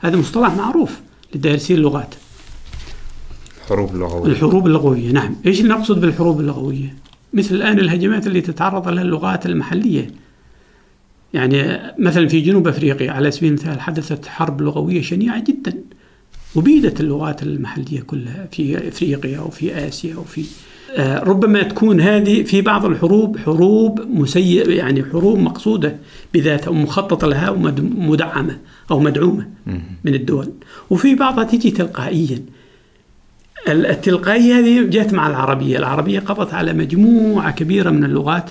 هذا مصطلح معروف لدارسين اللغات. حروب لغويه الحروب اللغوية نعم. إيش اللي نقصد بالحروب اللغوية؟ مثل الآن الهجمات اللي تتعرض لها اللغات المحلية. يعني مثلا في جنوب أفريقيا على سبيل المثال حدثت حرب لغوية شنيعة جدا وبيدت اللغات المحلية كلها في أفريقيا وفي آسيا وفي ربما تكون هذه في بعض الحروب حروب مسيئة يعني حروب مقصودة بذاتها ومخطط لها ومدعمة أو مدعومة من الدول. وفي بعضها تجي تلقائيا. التلقائية هذه جت مع العربية. العربية قضت على مجموعة كبيرة من اللغات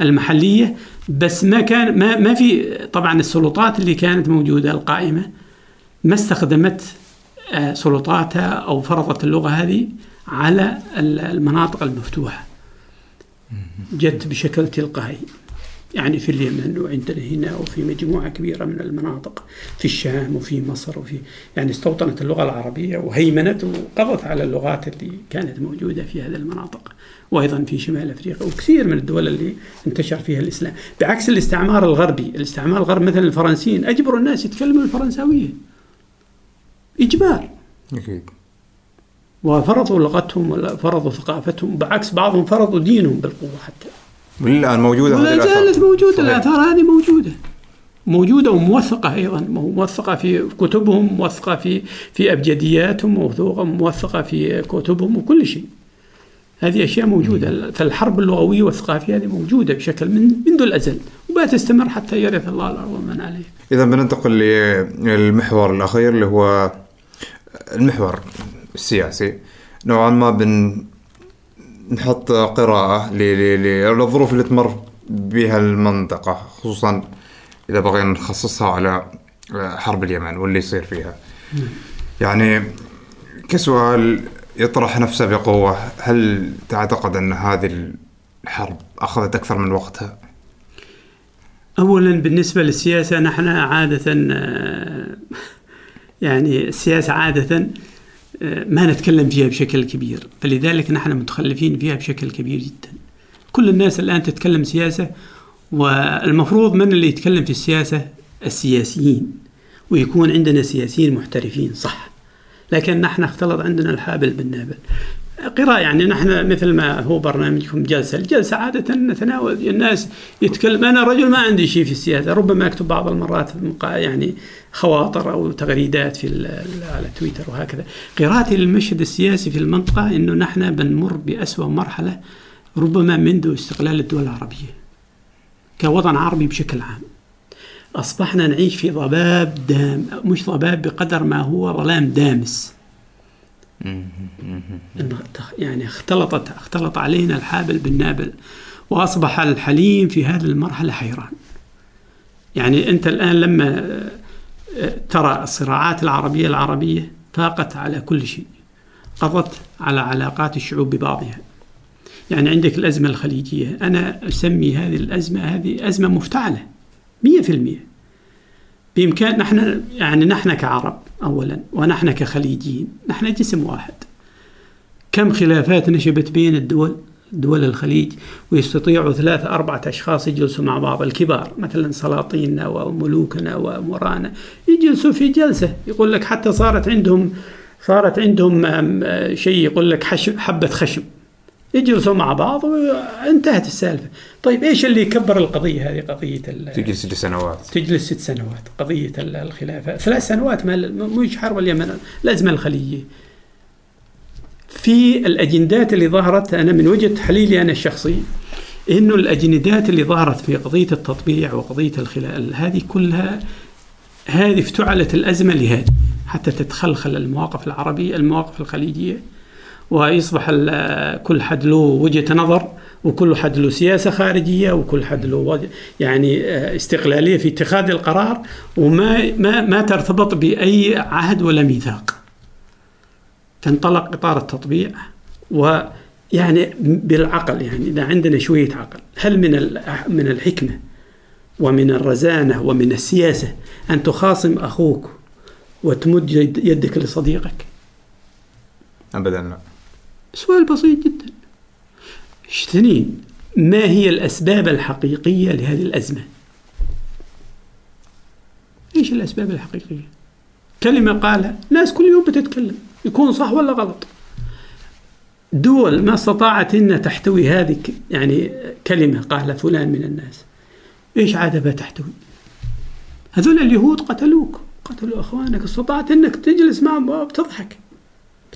المحلية بس ما كان ما ما في طبعا السلطات اللي كانت موجودة القائمة ما استخدمت آه، سلطاتها أو فرضت اللغة هذه على ال- المناطق المفتوحة. جت بشكل تلقائي. يعني في اليمن وعندنا هنا وفي مجموعة كبيرة من المناطق. في الشام وفي مصر وفي يعني استوطنت اللغة العربية وهيمنت وقضت على اللغات اللي كانت موجودة في هذه المناطق. وأيضا في شمال أفريقيا وكثير من الدول اللي انتشر فيها الإسلام. بعكس الاستعمار الغربي. الاستعمار الغربي مثلا الفرنسيين. أجبروا الناس يتكلموا الفرنساوية. إجبار. أكيد. وفرضوا لغتهم ولا فرضوا ثقافتهم بعكس بعضهم فرضوا دينهم بالقوة حتى. والآن موجودة هذه ولا. زالت موجودة صحيح. الآثار هذه موجودة. موجودة وموثقة أيضا. موثقة في كتبهم موثقة في في أبجدياتهم موثوقة موثقة في كتبهم وكل شيء. هذه أشياء موجودة. فالحرب اللغوية والثقافية هذه موجودة بشكل من منذ الأزل وبتستمر حتى يرث الله الأرض ومن عليه اذا بننتقل للمحور الأخير اللي هو المحور. السياسي نوعا ما بن نحط قراءة للظروف اللي تمر بها المنطقة خصوصا إذا بغينا نخصصها على حرب اليمن واللي يصير فيها يعني كسؤال يطرح نفسه بقوة هل تعتقد أن هذه الحرب أخذت أكثر من وقتها؟ أولا بالنسبة للسياسة نحن عادة آه، يعني السياسة عادة آه، ما نتكلم فيها بشكل كبير فلذلك نحن متخلفين فيها بشكل كبير جدا. كل الناس الآن تتكلم سياسة والمفروض من اللي يتكلم في السياسة؟ السياسيين. ويكون عندنا سياسيين محترفين صح. لكن نحن اختلط عندنا الحابل بالنابل. قراءة يعني نحن مثل ما هو برنامجكم جلسة الجلسة عادة نتناول الناس يتكلم. أنا رجل ما عندي شيء في السياسة ربما أكتب بعض المرات يعني خواطر أو تغريدات في على تويتر وهكذا. قراءتي للمشهد السياسي في المنطقة أنه نحن بنمر بأسوأ مرحلة ربما منذ استقلال الدول العربية كوطن عربي بشكل عام. أصبحنا نعيش في ضباب دام مش ضباب بقدر ما هو ظلام دامس. يعني اختلطت اختلط علينا الحابل بالنابل وأصبح الحليم في هذه المرحلة حيران. يعني أنت الآن لما آه، ترى الصراعات العربية العربية فاقت على كل شيء. قضت على علاقات الشعوب ببعضها يعني عندك الأزمة الخليجية أنا أسمي هذه الأزمة هذه أزمة مفتعلة مية في المية بإمكان نحن يعني نحن كعرب أولا. ونحن كخليجيين نحن جسم واحد. كم خلافات نشبت بين الدول دول الخليج ويستطيعوا ثلاثة أربعة أشخاص يجلسوا مع بعض؟ الكبار مثلا سلاطيننا وملوكنا وأمرانا يجلسوا في جلسة. يقول لك حتى صارت عندهم صارت عندهم شيء يقول لك حبة خشب. يجلسوا مع بعض وانتهت السالفة. طيب إيش اللي يكبر القضية هذه قضية تجلس ست سنوات. تجلس ست سنوات قضية الخلافة. ثلاث سنوات ما مش حرب اليمن الأزمة الخليجية. في الأجندات اللي ظهرت أنا من وجهة تحليلي أنا الشخصي إنه الأجندات اللي ظهرت في قضية التطبيع وقضية الخلال هذه كلها هذه افتعلت الأزمة لهذه حتى تتخلخل المواقف العربية المواقف الخليجية. ويصبح كل حد له وجهة نظر وكل حد له سياسة خارجية وكل حد له يعني استقلالية في اتخاذ القرار وما ما ما ترتبط بأي عهد ولا ميثاق. تنطلق إطار التطبيع ويعني بالعقل يعني إذا عندنا شوية عقل هل من من الحكمة ومن الرزانة ومن السياسة أن تخاصم أخوك وتمد يدك لصديقك؟ أبدا لا. سؤال بسيط جدا. اثنين ما هي الأسباب الحقيقية لهذه الأزمة؟ إيش الأسباب الحقيقية؟ كلمة قالها ناس كل يوم بتتكلم يكون صح ولا غلط. دول ما استطاعت أن تحتوي هذه يعني كلمة قالها فلان من الناس. إيش عادة تحتوي؟ هذول اليهود قتلوك قتلوا أخوانك استطعت أنك تجلس معهم وبتضحك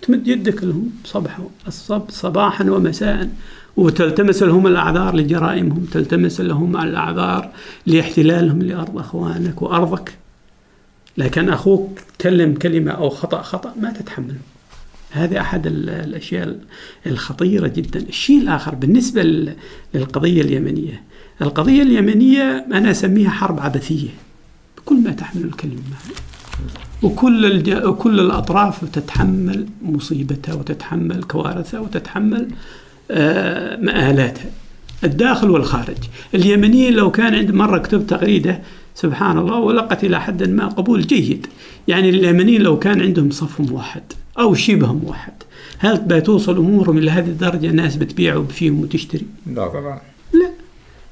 بتمد يدك لهم صبح الصب صباحا ومساء. وتلتمس لهم الأعذار لجرائمهم. تلتمس لهم الأعذار لاحتلالهم لأرض أخوانك وأرضك. لكن أخوك كلم كلمة أو خطأ خطأ ما تتحمله. هذه أحد الأشياء الخطيرة جدا. الشيء الآخر بالنسبة للقضية اليمنية. القضية اليمنية أنا أسميها حرب عبثية. بكل ما تحمل الكلمة. وكل الج... كل الأطراف تتحمل مصيبتها وتتحمل كوارثها وتتحمل آه مآلاتها الداخل والخارج. اليمنيين لو كان عند مرة كتبت تغريدة سبحان الله ولقت إلى حد ما قبول جيد. يعني اليمنيين لو كان عندهم صف موحد أو شبه موحد هل بتوصل أمورهم إلى هذه الدرجة؟ الناس بتبيع فيهم وتشتري لا طبعا. لا.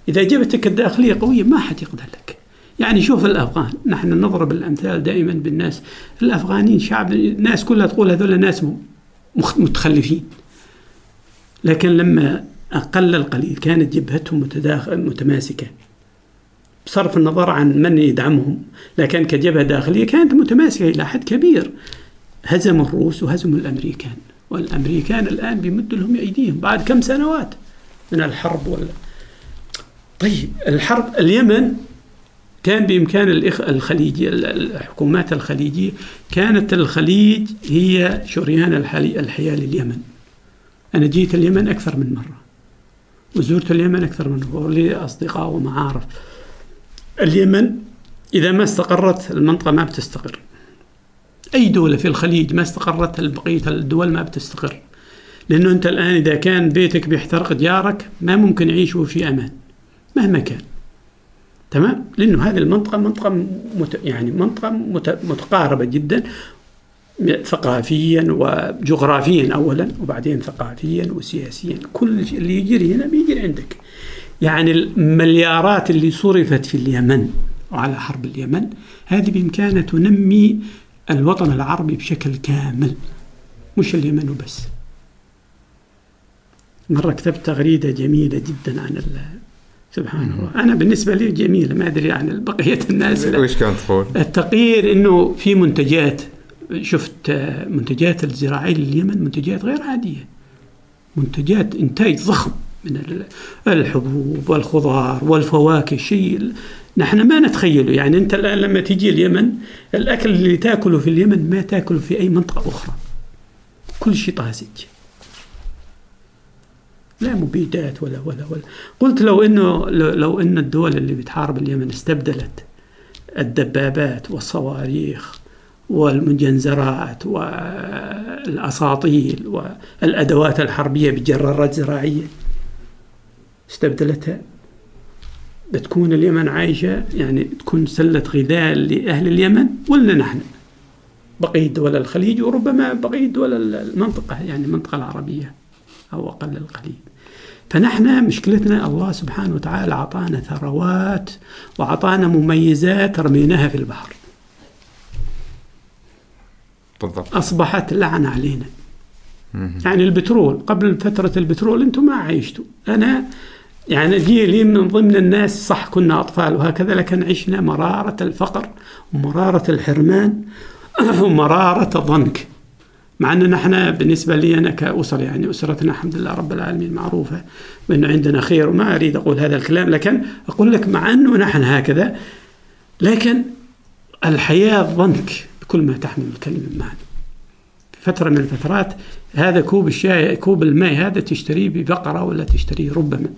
إذا جبتك الداخلية قوية ما حد يقدر لك. يعني شوف الأفغان نحن نضرب الأمثال دائما بالناس. الأفغانيين شعب الناس كلها تقول هذول ناس متخلفين. لكن لما أقل القليل كانت جبهتهم متداخل متماسكة. بصرف النظر عن من يدعمهم. لكن كجبهة داخلية كانت متماسكة إلى حد كبير. هزموا الروس وهزموا الأمريكان. والأمريكان الآن بيمدوا لهم أيديهم بعد كم سنوات من الحرب ولا طيب الحرب اليمن كان بإمكان الإخ الخليجي الحكومات الخليجية كانت الخليج هي شريان الحياة لليمن. أنا جيت اليمن أكثر من مرة وزرت اليمن أكثر من مرة ولي أصدقاء ومعارف. اليمن إذا ما استقرت المنطقة ما بتستقر. أي دولة في الخليج ما استقرت بقية الدول ما بتستقر. لأنه أنت الآن إذا كان بيتك بيحترق جارك ما ممكن يعيشوا في أمان مهما كان. تمام؟ لأنه هذه المنطقة منطقة مت يعني منطقة مت متقاربة جدا ثقافيا وجغرافيا أولا وبعدين ثقافيا وسياسيا. كل اللي يجري هنا بيجري عندك. يعني المليارات اللي صرفت في اليمن وعلى حرب اليمن هذه بإمكانها تنمي الوطن العربي بشكل كامل مش اليمن وبس. مرة كتبت تغريدة جميلة جدا عن سبحان الله. أنا بالنسبة لي جميلة ما أدري عن بقية الناس. وش كانت تقول؟ التقرير أنه في منتجات شفت منتجات الزراعية لليمن منتجات غير عادية. منتجات إنتاج ضخم من الحبوب والخضار والفواكه شيء نحن ما نتخيله. يعني أنت الآن لما تيجي اليمن الأكل اللي تأكله في اليمن ما تأكله في أي منطقة أخرى. كل شيء طازج. لا مبيدات ولا ولا ولا. قلت لو إنه لو إن الدول اللي بتحارب اليمن استبدلت الدبابات والصواريخ والمجنزرات والأساطيل والأدوات الحربية بجرارات زراعية استبدلتها بتكون اليمن عايشة يعني تكون سلة غذاء لأهل اليمن ولا نحن؟ بقية دول الخليج وربما بقية دول المنطقة يعني المنطقة العربية. أو أقل القليل. فنحن مشكلتنا الله سبحانه وتعالى أعطانا ثروات وأعطانا مميزات رميناها في البحر. بالضبط. أصبحت لعنة علينا. يعني البترول قبل فترة البترول أنتم ما عيشتوا. أنا يعني جيلي من ضمن الناس صح كنا أطفال وهكذا لكن عشنا مرارة الفقر ومرارة الحرمان ومرارة الضنك. مع أن نحن بالنسبة لي أنا كأسر يعني أسرتنا الحمد لله رب العالمين معروفة وأنه عندنا خير وما أريد أقول هذا الكلام لكن أقول لك مع أنه نحن هكذا لكن الحياة ضنك بكل ما تحمل الكلمة معنى في فترة من الفترات هذا كوب الشاي كوب الماء هذا تشتريه ببقرة ولا تشتريه ربما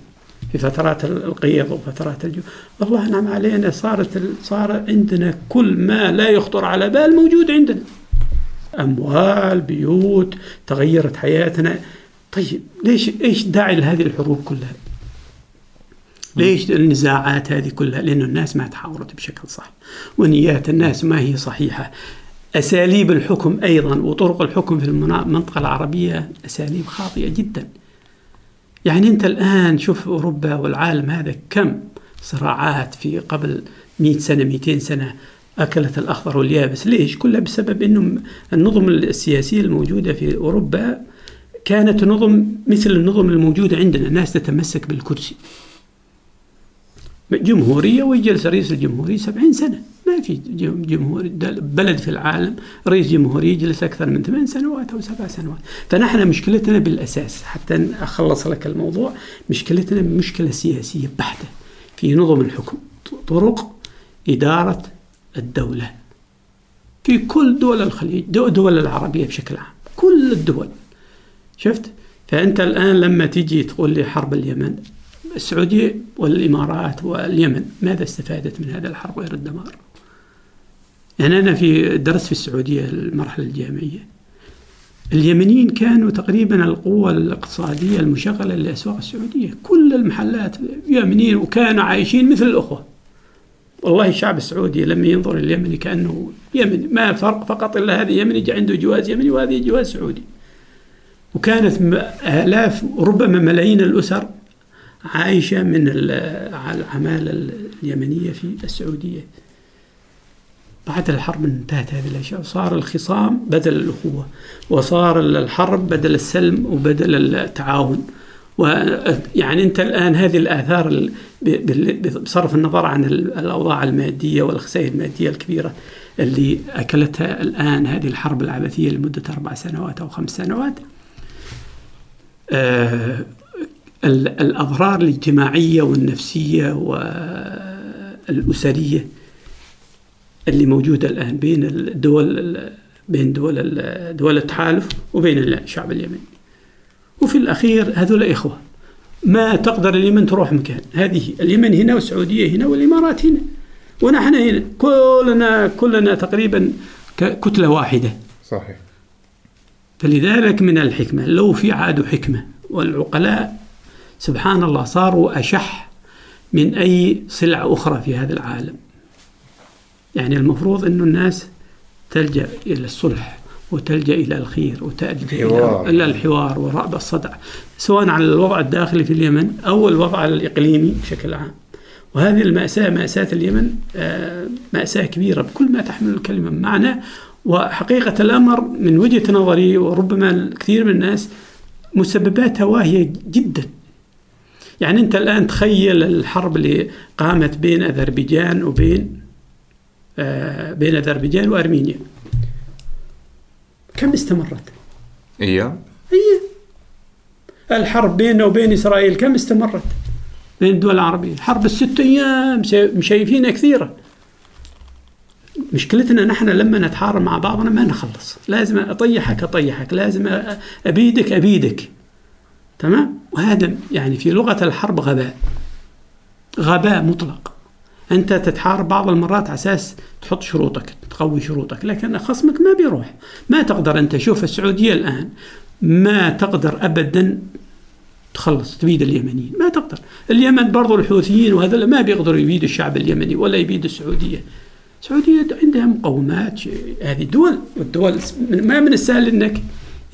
في فترات القيض وفترات الجو الله نعم علينا صارت صار عندنا كل ما لا يخطر على بال موجود عندنا. أموال بيوت تغيرت حياتنا. طيب ليش إيش داعي لهذه الحروب كلها؟ ليش النزاعات هذه كلها؟ لأن الناس ما تحاورت بشكل صح ونيات الناس ما هي صحيحة. أساليب الحكم أيضا وطرق الحكم في المنطقة العربية أساليب خاطئة جدا. يعني أنت الآن شوف أوروبا والعالم هذا كم صراعات في قبل 100 سنة 200 سنة. أكلت الأخضر واليابس. ليش؟ كلها بسبب أنه النظم السياسية الموجودة في أوروبا كانت نظم مثل النظم الموجودة عندنا. الناس تتمسك بالكرسي. جمهورية ويجلس رئيس الجمهورية سبعين سنة. ما في جمهور بلد في العالم رئيس جمهورية يجلس أكثر من ثمان سنوات أو سبع سنوات. فنحن مشكلتنا بالأساس حتى أخلص لك الموضوع مشكلتنا مشكلة سياسية بحتة في نظم الحكم. طرق إدارة الدولة. في كل دول الخليج دول العربية بشكل عام كل الدول. شفت؟ فأنت الآن لما تيجي تقول لي حرب اليمن السعودية والإمارات واليمن ماذا استفادت من هذا الحرب غير الدمار؟ يعني أنا في درست في السعودية المرحلة الجامعية. اليمنيين كانوا تقريبا القوة الاقتصادية المشغلة للأسواق السعودية. كل المحلات يمنيين وكانوا عايشين مثل الأخوة. والله الشعب السعودي لما ينظر اليمني كأنه يمني ما فرق فقط إلا هذا يمني عنده جواز يمني وهذه جواز سعودي. وكانت آلاف ربما ملايين الأسر عايشة من العمالة اليمنية في السعودية. بعد الحرب انتهت هذه الأشياء صار الخصام بدل الأخوة وصار الحرب بدل السلم وبدل التعاون. ويعني أنت الآن هذه الآثار بصرف النظر عن الأوضاع المادية والخسائر المادية الكبيرة اللي أكلتها الآن هذه الحرب العبثية لمدة أربع سنوات أو خمس سنوات آه الأضرار الاجتماعية والنفسية والأسرية اللي موجودة الآن بين الدول بين دول دول التحالف وبين الشعب اليمني. وفي الأخير هذول إخوة ما تقدر اليمن تروح مكان. هذه اليمن هنا والسعودية هنا والإمارات هنا. ونحن هنا كلنا كلنا تقريبا كتلة واحدة. صحيح. فلذلك من الحكمة لو في عاد حكمة والعقلاء سبحان الله صاروا أشح من أي سلعة أخرى في هذا العالم. يعني المفروض أن الناس تلجأ إلى الصلح. وتلجأ إلى الخير وتلجأ إلى الحوار. ورأب الصدع سواء على الوضع الداخلي في اليمن أو الوضع الإقليمي بشكل عام. وهذه المأساة مأساة اليمن آه، مأساة كبيرة بكل ما تحمل الكلمة. معنى وحقيقة الأمر من وجهة نظري وربما الكثير من الناس مسبباتها واهية جدا. يعني أنت الآن تخيل الحرب اللي قامت بين أذربيجان وبين آه بين أذربيجان وأرمينيا. كم استمرت؟ هي هي الحرب بيننا وبين إسرائيل كم استمرت؟ بين الدول العربية. حرب الست أيام شايفينها كثيرة. مشكلتنا نحن لما نتحارب مع بعضنا ما نخلص. لازم أطيحك أطيحك. لازم أبيدك أبيدك. تمام؟ وهذا يعني في لغة الحرب غباء. غباء مطلق. أنت تتحارب بعض المرات على أساس تحط شروطك تقوي شروطك لكن خصمك ما بيروح. ما تقدر أنت شوف السعودية الآن ما تقدر ابدا تخلص تبيد اليمنيين. ما تقدر. اليمن برضو الحوثيين وهذا ما بيقدروا يبيدوا الشعب اليمني ولا يبيدوا السعودية. السعودية عندها مقومات هذه دول والدول ما من السهل إنك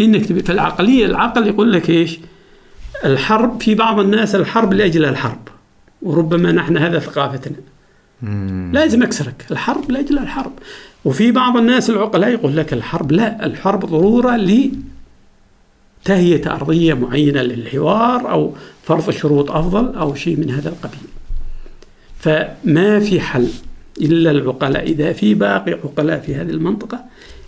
إنك تبي فالعقلية العقل يقول لك إيش؟ الحرب في بعض الناس الحرب لأجل الحرب وربما نحن هذا ثقافتنا. لازم أكسرك. الحرب لاجل الحرب. وفي بعض الناس العقلاء يقول لك الحرب لا الحرب ضرورة لتهيئة أرضية معينة للحوار أو فرض شروط أفضل أو شيء من هذا القبيل. فما في حل إلا العقلاء. إذا في باقي عقلاء في هذه المنطقة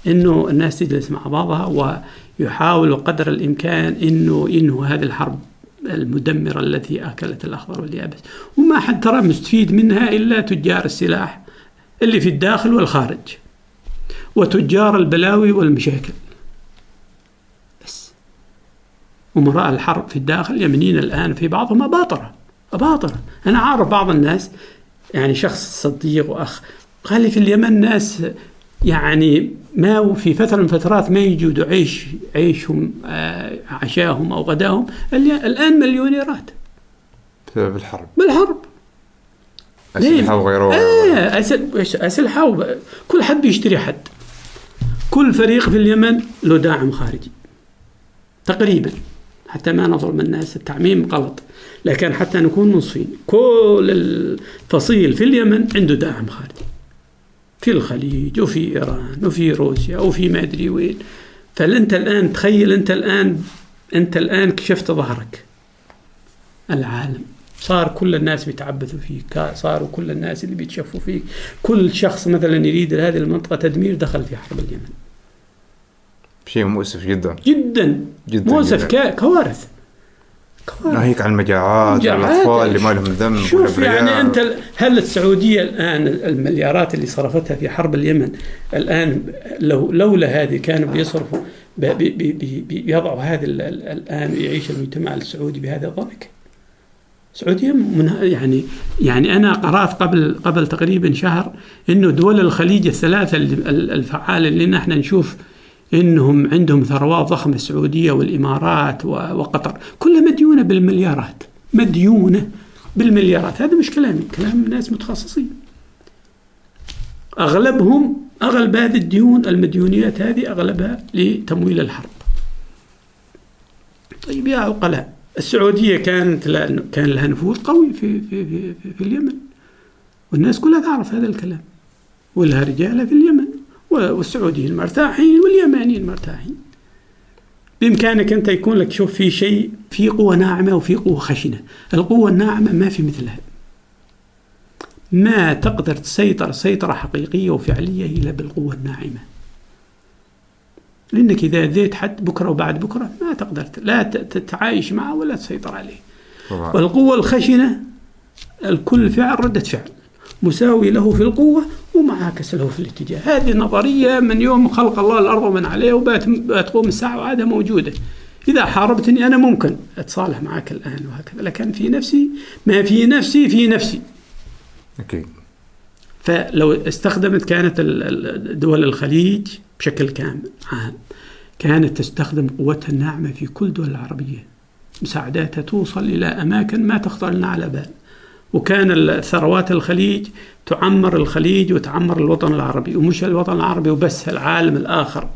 إنه الناس تجلس مع بعضها ويحاولوا قدر الإمكان إنه انه هذه الحرب. المدمرة التي أكلت الأخضر واليابس. وما حد ترى مستفيد منها إلا تجار السلاح اللي في الداخل والخارج وتجار البلاوي والمشاكل. بس. أمراء الحرب في الداخل يمنين الآن في بعضهم أباطرة أباطرة. أنا عارف بعض الناس يعني شخص صديق وأخ قال لي في اليمن ناس يعني ما في فترة من فترات ما يجودوا عيش عيشهم آه، عشاهم أو غداهم الآن مليونيرات. بسبب الحرب. بالحرب. أسلحة وغيره آه أسلحة كل حد بيشتري حد. كل فريق في اليمن له داعم خارجي. تقريبا. حتى ما نظلم الناس التعميم غلط. لكن حتى نكون منصفين. كل الفصيل في اليمن عنده داعم خارجي. في الخليج وفي إيران وفي روسيا وفي ما أدري وين. فأنت الآن تخيل أنت الآن أنت الآن كشفت ظهرك. العالم. صار كل الناس بيتعبثوا فيك صاروا كل الناس اللي بيتشفوا فيك. كل شخص مثلا يريد هذه المنطقة تدمير دخل في حرب اليمن. شيء مؤسف جدا. جدا, جدا مؤسف جداً. كوارث. ناهيك عن المجاعات والاطفال اللي ما لهم ذنب شوف يعني أنت هل السعودية الآن المليارات اللي صرفتها في حرب اليمن الآن لو لولا هذه كانوا بيصرفوا بي بي بي بيضعوا هذه الآن يعيش المجتمع السعودي بهذا الضنك السعودية يعني يعني أنا قرأت قبل قبل تقريبا شهر إنه دول الخليج الثلاثة الفعالة اللي نحن نشوف إنهم عندهم ثروات ضخمة السعودية والإمارات وقطر. كلها مديونة بالمليارات مديونة بالمليارات. هذا مش كلامي كلام ناس متخصصين. أغلبهم أغلب هذه الديون المديونيات هذه أغلبها لتمويل الحرب. طيب يا عقلاء السعودية كانت كان لها نفوذ قوي في في في, في اليمن. والناس كلها تعرف هذا الكلام. ولها رجالة في اليمن. والسعوديين مرتاحين واليمانيين مرتاحين. بإمكانك أنت يكون لك شوف في شيء في قوة ناعمة وفي قوة خشنة. القوة الناعمة ما في مثلها. ما تقدر تسيطر سيطرة حقيقية وفعلية إلا بالقوة الناعمة. لأنك إذا ذيت حد بكرة وبعد بكرة ما تقدر لا تتعايش معه ولا تسيطر عليه. والقوة الخشنة الكل فعل ردة فعل. مساوي له في القوة ومعاكس له في الاتجاه. هذه نظرية من يوم خلق الله الأرض ومن عليه وبتقوم الساعة وعادها موجودة. إذا حاربتني أنا ممكن أتصالح معك الآن وهكذا. لكن في نفسي ما في نفسي في نفسي. أكيد فلو استخدمت كانت دول الخليج بشكل كامل عام كانت تستخدم قوتها الناعمة في كل دول العربية. مساعداتها توصل إلى أماكن ما تخطر لنا على بال. وكان ثروات الخليج تعمر الخليج وتعمر الوطن العربي ومش الوطن العربي وبس العالم الآخر.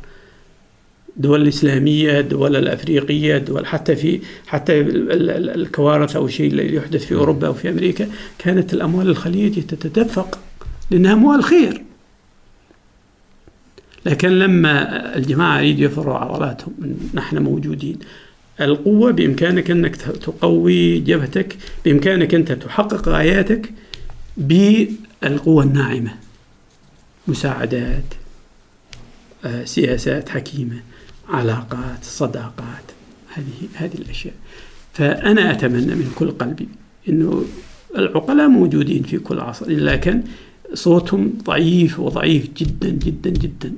الدول الإسلامية الدول الأفريقية الدول حتى في حتى الكوارث أو الشيء اللي يحدث في أوروبا أو في أمريكا كانت الأموال الخليج تتدفق لأنها أموال خير. لكن لما الجماعة يريدوا يفروا عضلاتهم نحن موجودين. القوة بإمكانك أنك تقوي جبهتك بإمكانك أنت تحقق غاياتك بالقوة الناعمة. مساعدات آه، سياسات حكيمة علاقات صداقات هذه هذه الأشياء. فأنا أتمنى من كل قلبي أنه العقلاء موجودين في كل عصر لكن صوتهم ضعيف وضعيف جدا جدا جدا.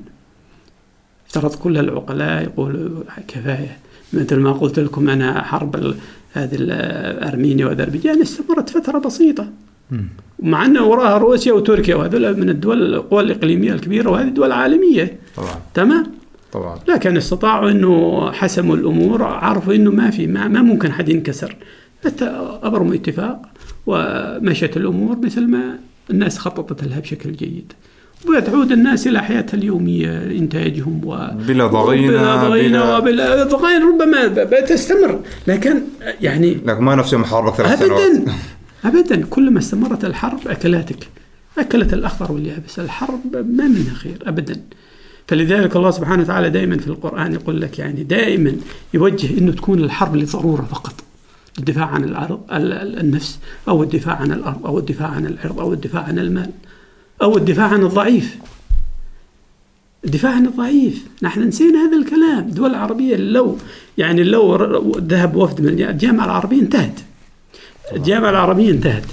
افترض كل العقلاء يقولوا كفاية. مثل ما قلت لكم أنا حرب هذه أرمينيا وأذربيجان استمرت فترة بسيطة. مع انه وراها روسيا وتركيا وهذول من الدول القوى الإقليمية الكبيرة وهذه دول عالميه طبعا. تمام؟ طبعا. لكن استطاعوا إنه حسموا الأمور عرفوا إنه ما في ما, ما ممكن حد ينكسر. حتى أبرموا اتفاق ومشت الأمور مثل ما الناس خططت لها بشكل جيد. وتعود الناس إلى حياتها اليومية إنتاجهم و بلا ضغينة، بلا ضغينة بلا- وبلا ضغينة ربما بتستمر لكن يعني لكن ما نفس يوم ثلاث ابدا ابدا كلما استمرت الحرب اكلاتك أكلت الأخضر واليابس الحرب ما منها خير ابدا. فلذلك الله سبحانه وتعالى دائما في القرآن يقول لك يعني دائما يوجه إنه تكون الحرب لضرورة فقط الدفاع عن العرض ال- ال- النفس أو الدفاع عن الأرض أو الدفاع عن العرض أو الدفاع عن المال. أو الدفاع عن الضعيف. الدفاع عن الضعيف. نحن نسينا هذا الكلام. الدول العربية لو يعني لو ذهب وفد من الجا- الجامعة العربية انتهت. الجامعة العربية انتهت.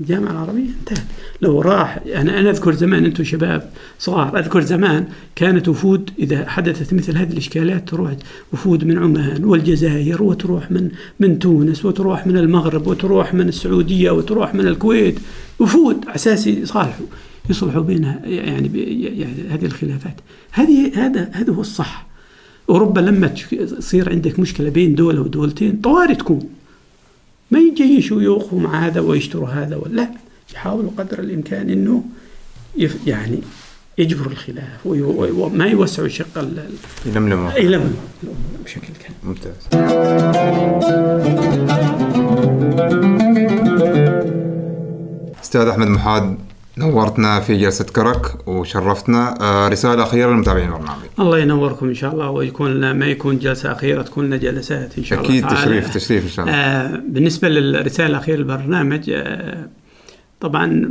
الجامعة العربية انتهت. لو راح أنا أنا أذكر زمان أنتم شباب صغار أذكر زمان كانت وفود إذا حدثت مثل هذه الإشكالات تروح وفود من عمان والجزائر وتروح من من تونس وتروح من المغرب وتروح من السعودية وتروح من الكويت. وفود أساس يصالحوا يصلحوا بينها يعني, يعني هذه الخلافات. هذه هذا هذا هو الصح. أوروبا لما تصير عندك مشكلة بين دولة ودولتين طوارئ تكون. ما يجيشوا يوقفوا مع هذا ويشتروا هذا ولا. لا يحاولوا قدر الإمكان إنه يف يعني يجبروا الخلاف وما يوسعوا شق يلملموا يلموا الأمور بشكل كامل. ممتاز. أستاذ أحمد محاد نورتنا في جلسة كرك وشرفتنا آه، رسالة أخيرة للمتابعين البرنامج الله ينوركم إن شاء الله ويكون لنا ما يكون جلسة أخيرة تكون لنا جلسات إن شاء الله أكيد تعالى. تشريف تشريف إن شاء الله آه بالنسبة للرسالة الاخيره للبرنامج آه طبعا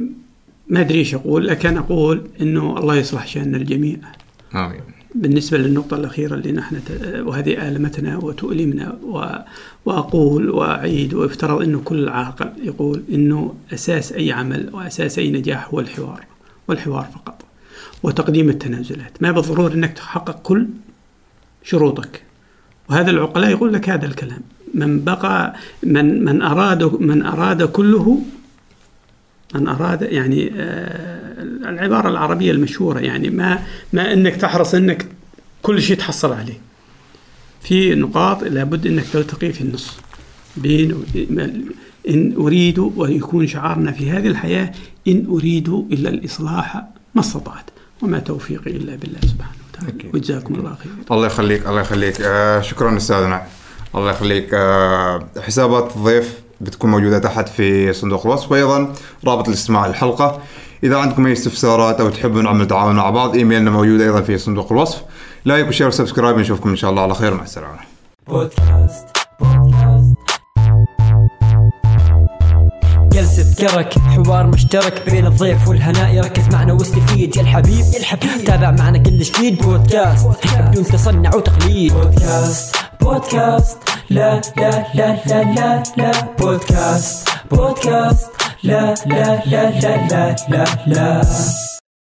ما أدري إيش أقول لكن أقول إنه الله يصلح شان الجميع آمين. بالنسبة للنقطة الأخيرة اللي نحن وهذه آلمتنا وتؤلمنا. وأقول وأعيد ويفترض أنه كل عاقل يقول أنه أساس أي عمل وأساس أي نجاح هو الحوار والحوار فقط. وتقديم التنازلات. ما بالضرورة أنك تحقق كل شروطك. وهذا العقلاء يقول لك هذا الكلام. من بقى من من أراد من أراد كله من أراد يعني آه، العبارة العربية المشهورة يعني ما ما أنك تحرص أنك كل شيء تحصل عليه. في نقاط لابد أنك تلتقي في النص بين إن أريد ويكون شعارنا في هذه الحياة إن أريد إلا الإصلاح ما استطعت. وما توفيقي إلا بالله سبحانه وتعالى. أكيد. وجزاكم الله خير. الله يخليك الله يخليك. آه شكرا أستاذنا. الله يخليك. آه حسابات الضيف بتكون موجودة تحت في صندوق الوصف. وأيضا رابط الاستماع للحلقة. إذا عندكم أي استفسارات أو تحبوا نعمل تعاون مع بعض إيميلنا موجود أيضا في صندوق الوصف. like و share و subscribe نشوفكم ان شاء الله على خير مع السلامه بودكاست بودكاست جلسة كرك حوار مشترك بين الضيف والهناء ركز معنا واستفيد يا الحبيب يا الحبيب تابع معنا كل جديد بودكاست بدون تصنع وتقليد بودكاست بودكاست لا لا لا لا لا لا بودكاست بودكاست لا لا لا لا لا لا لا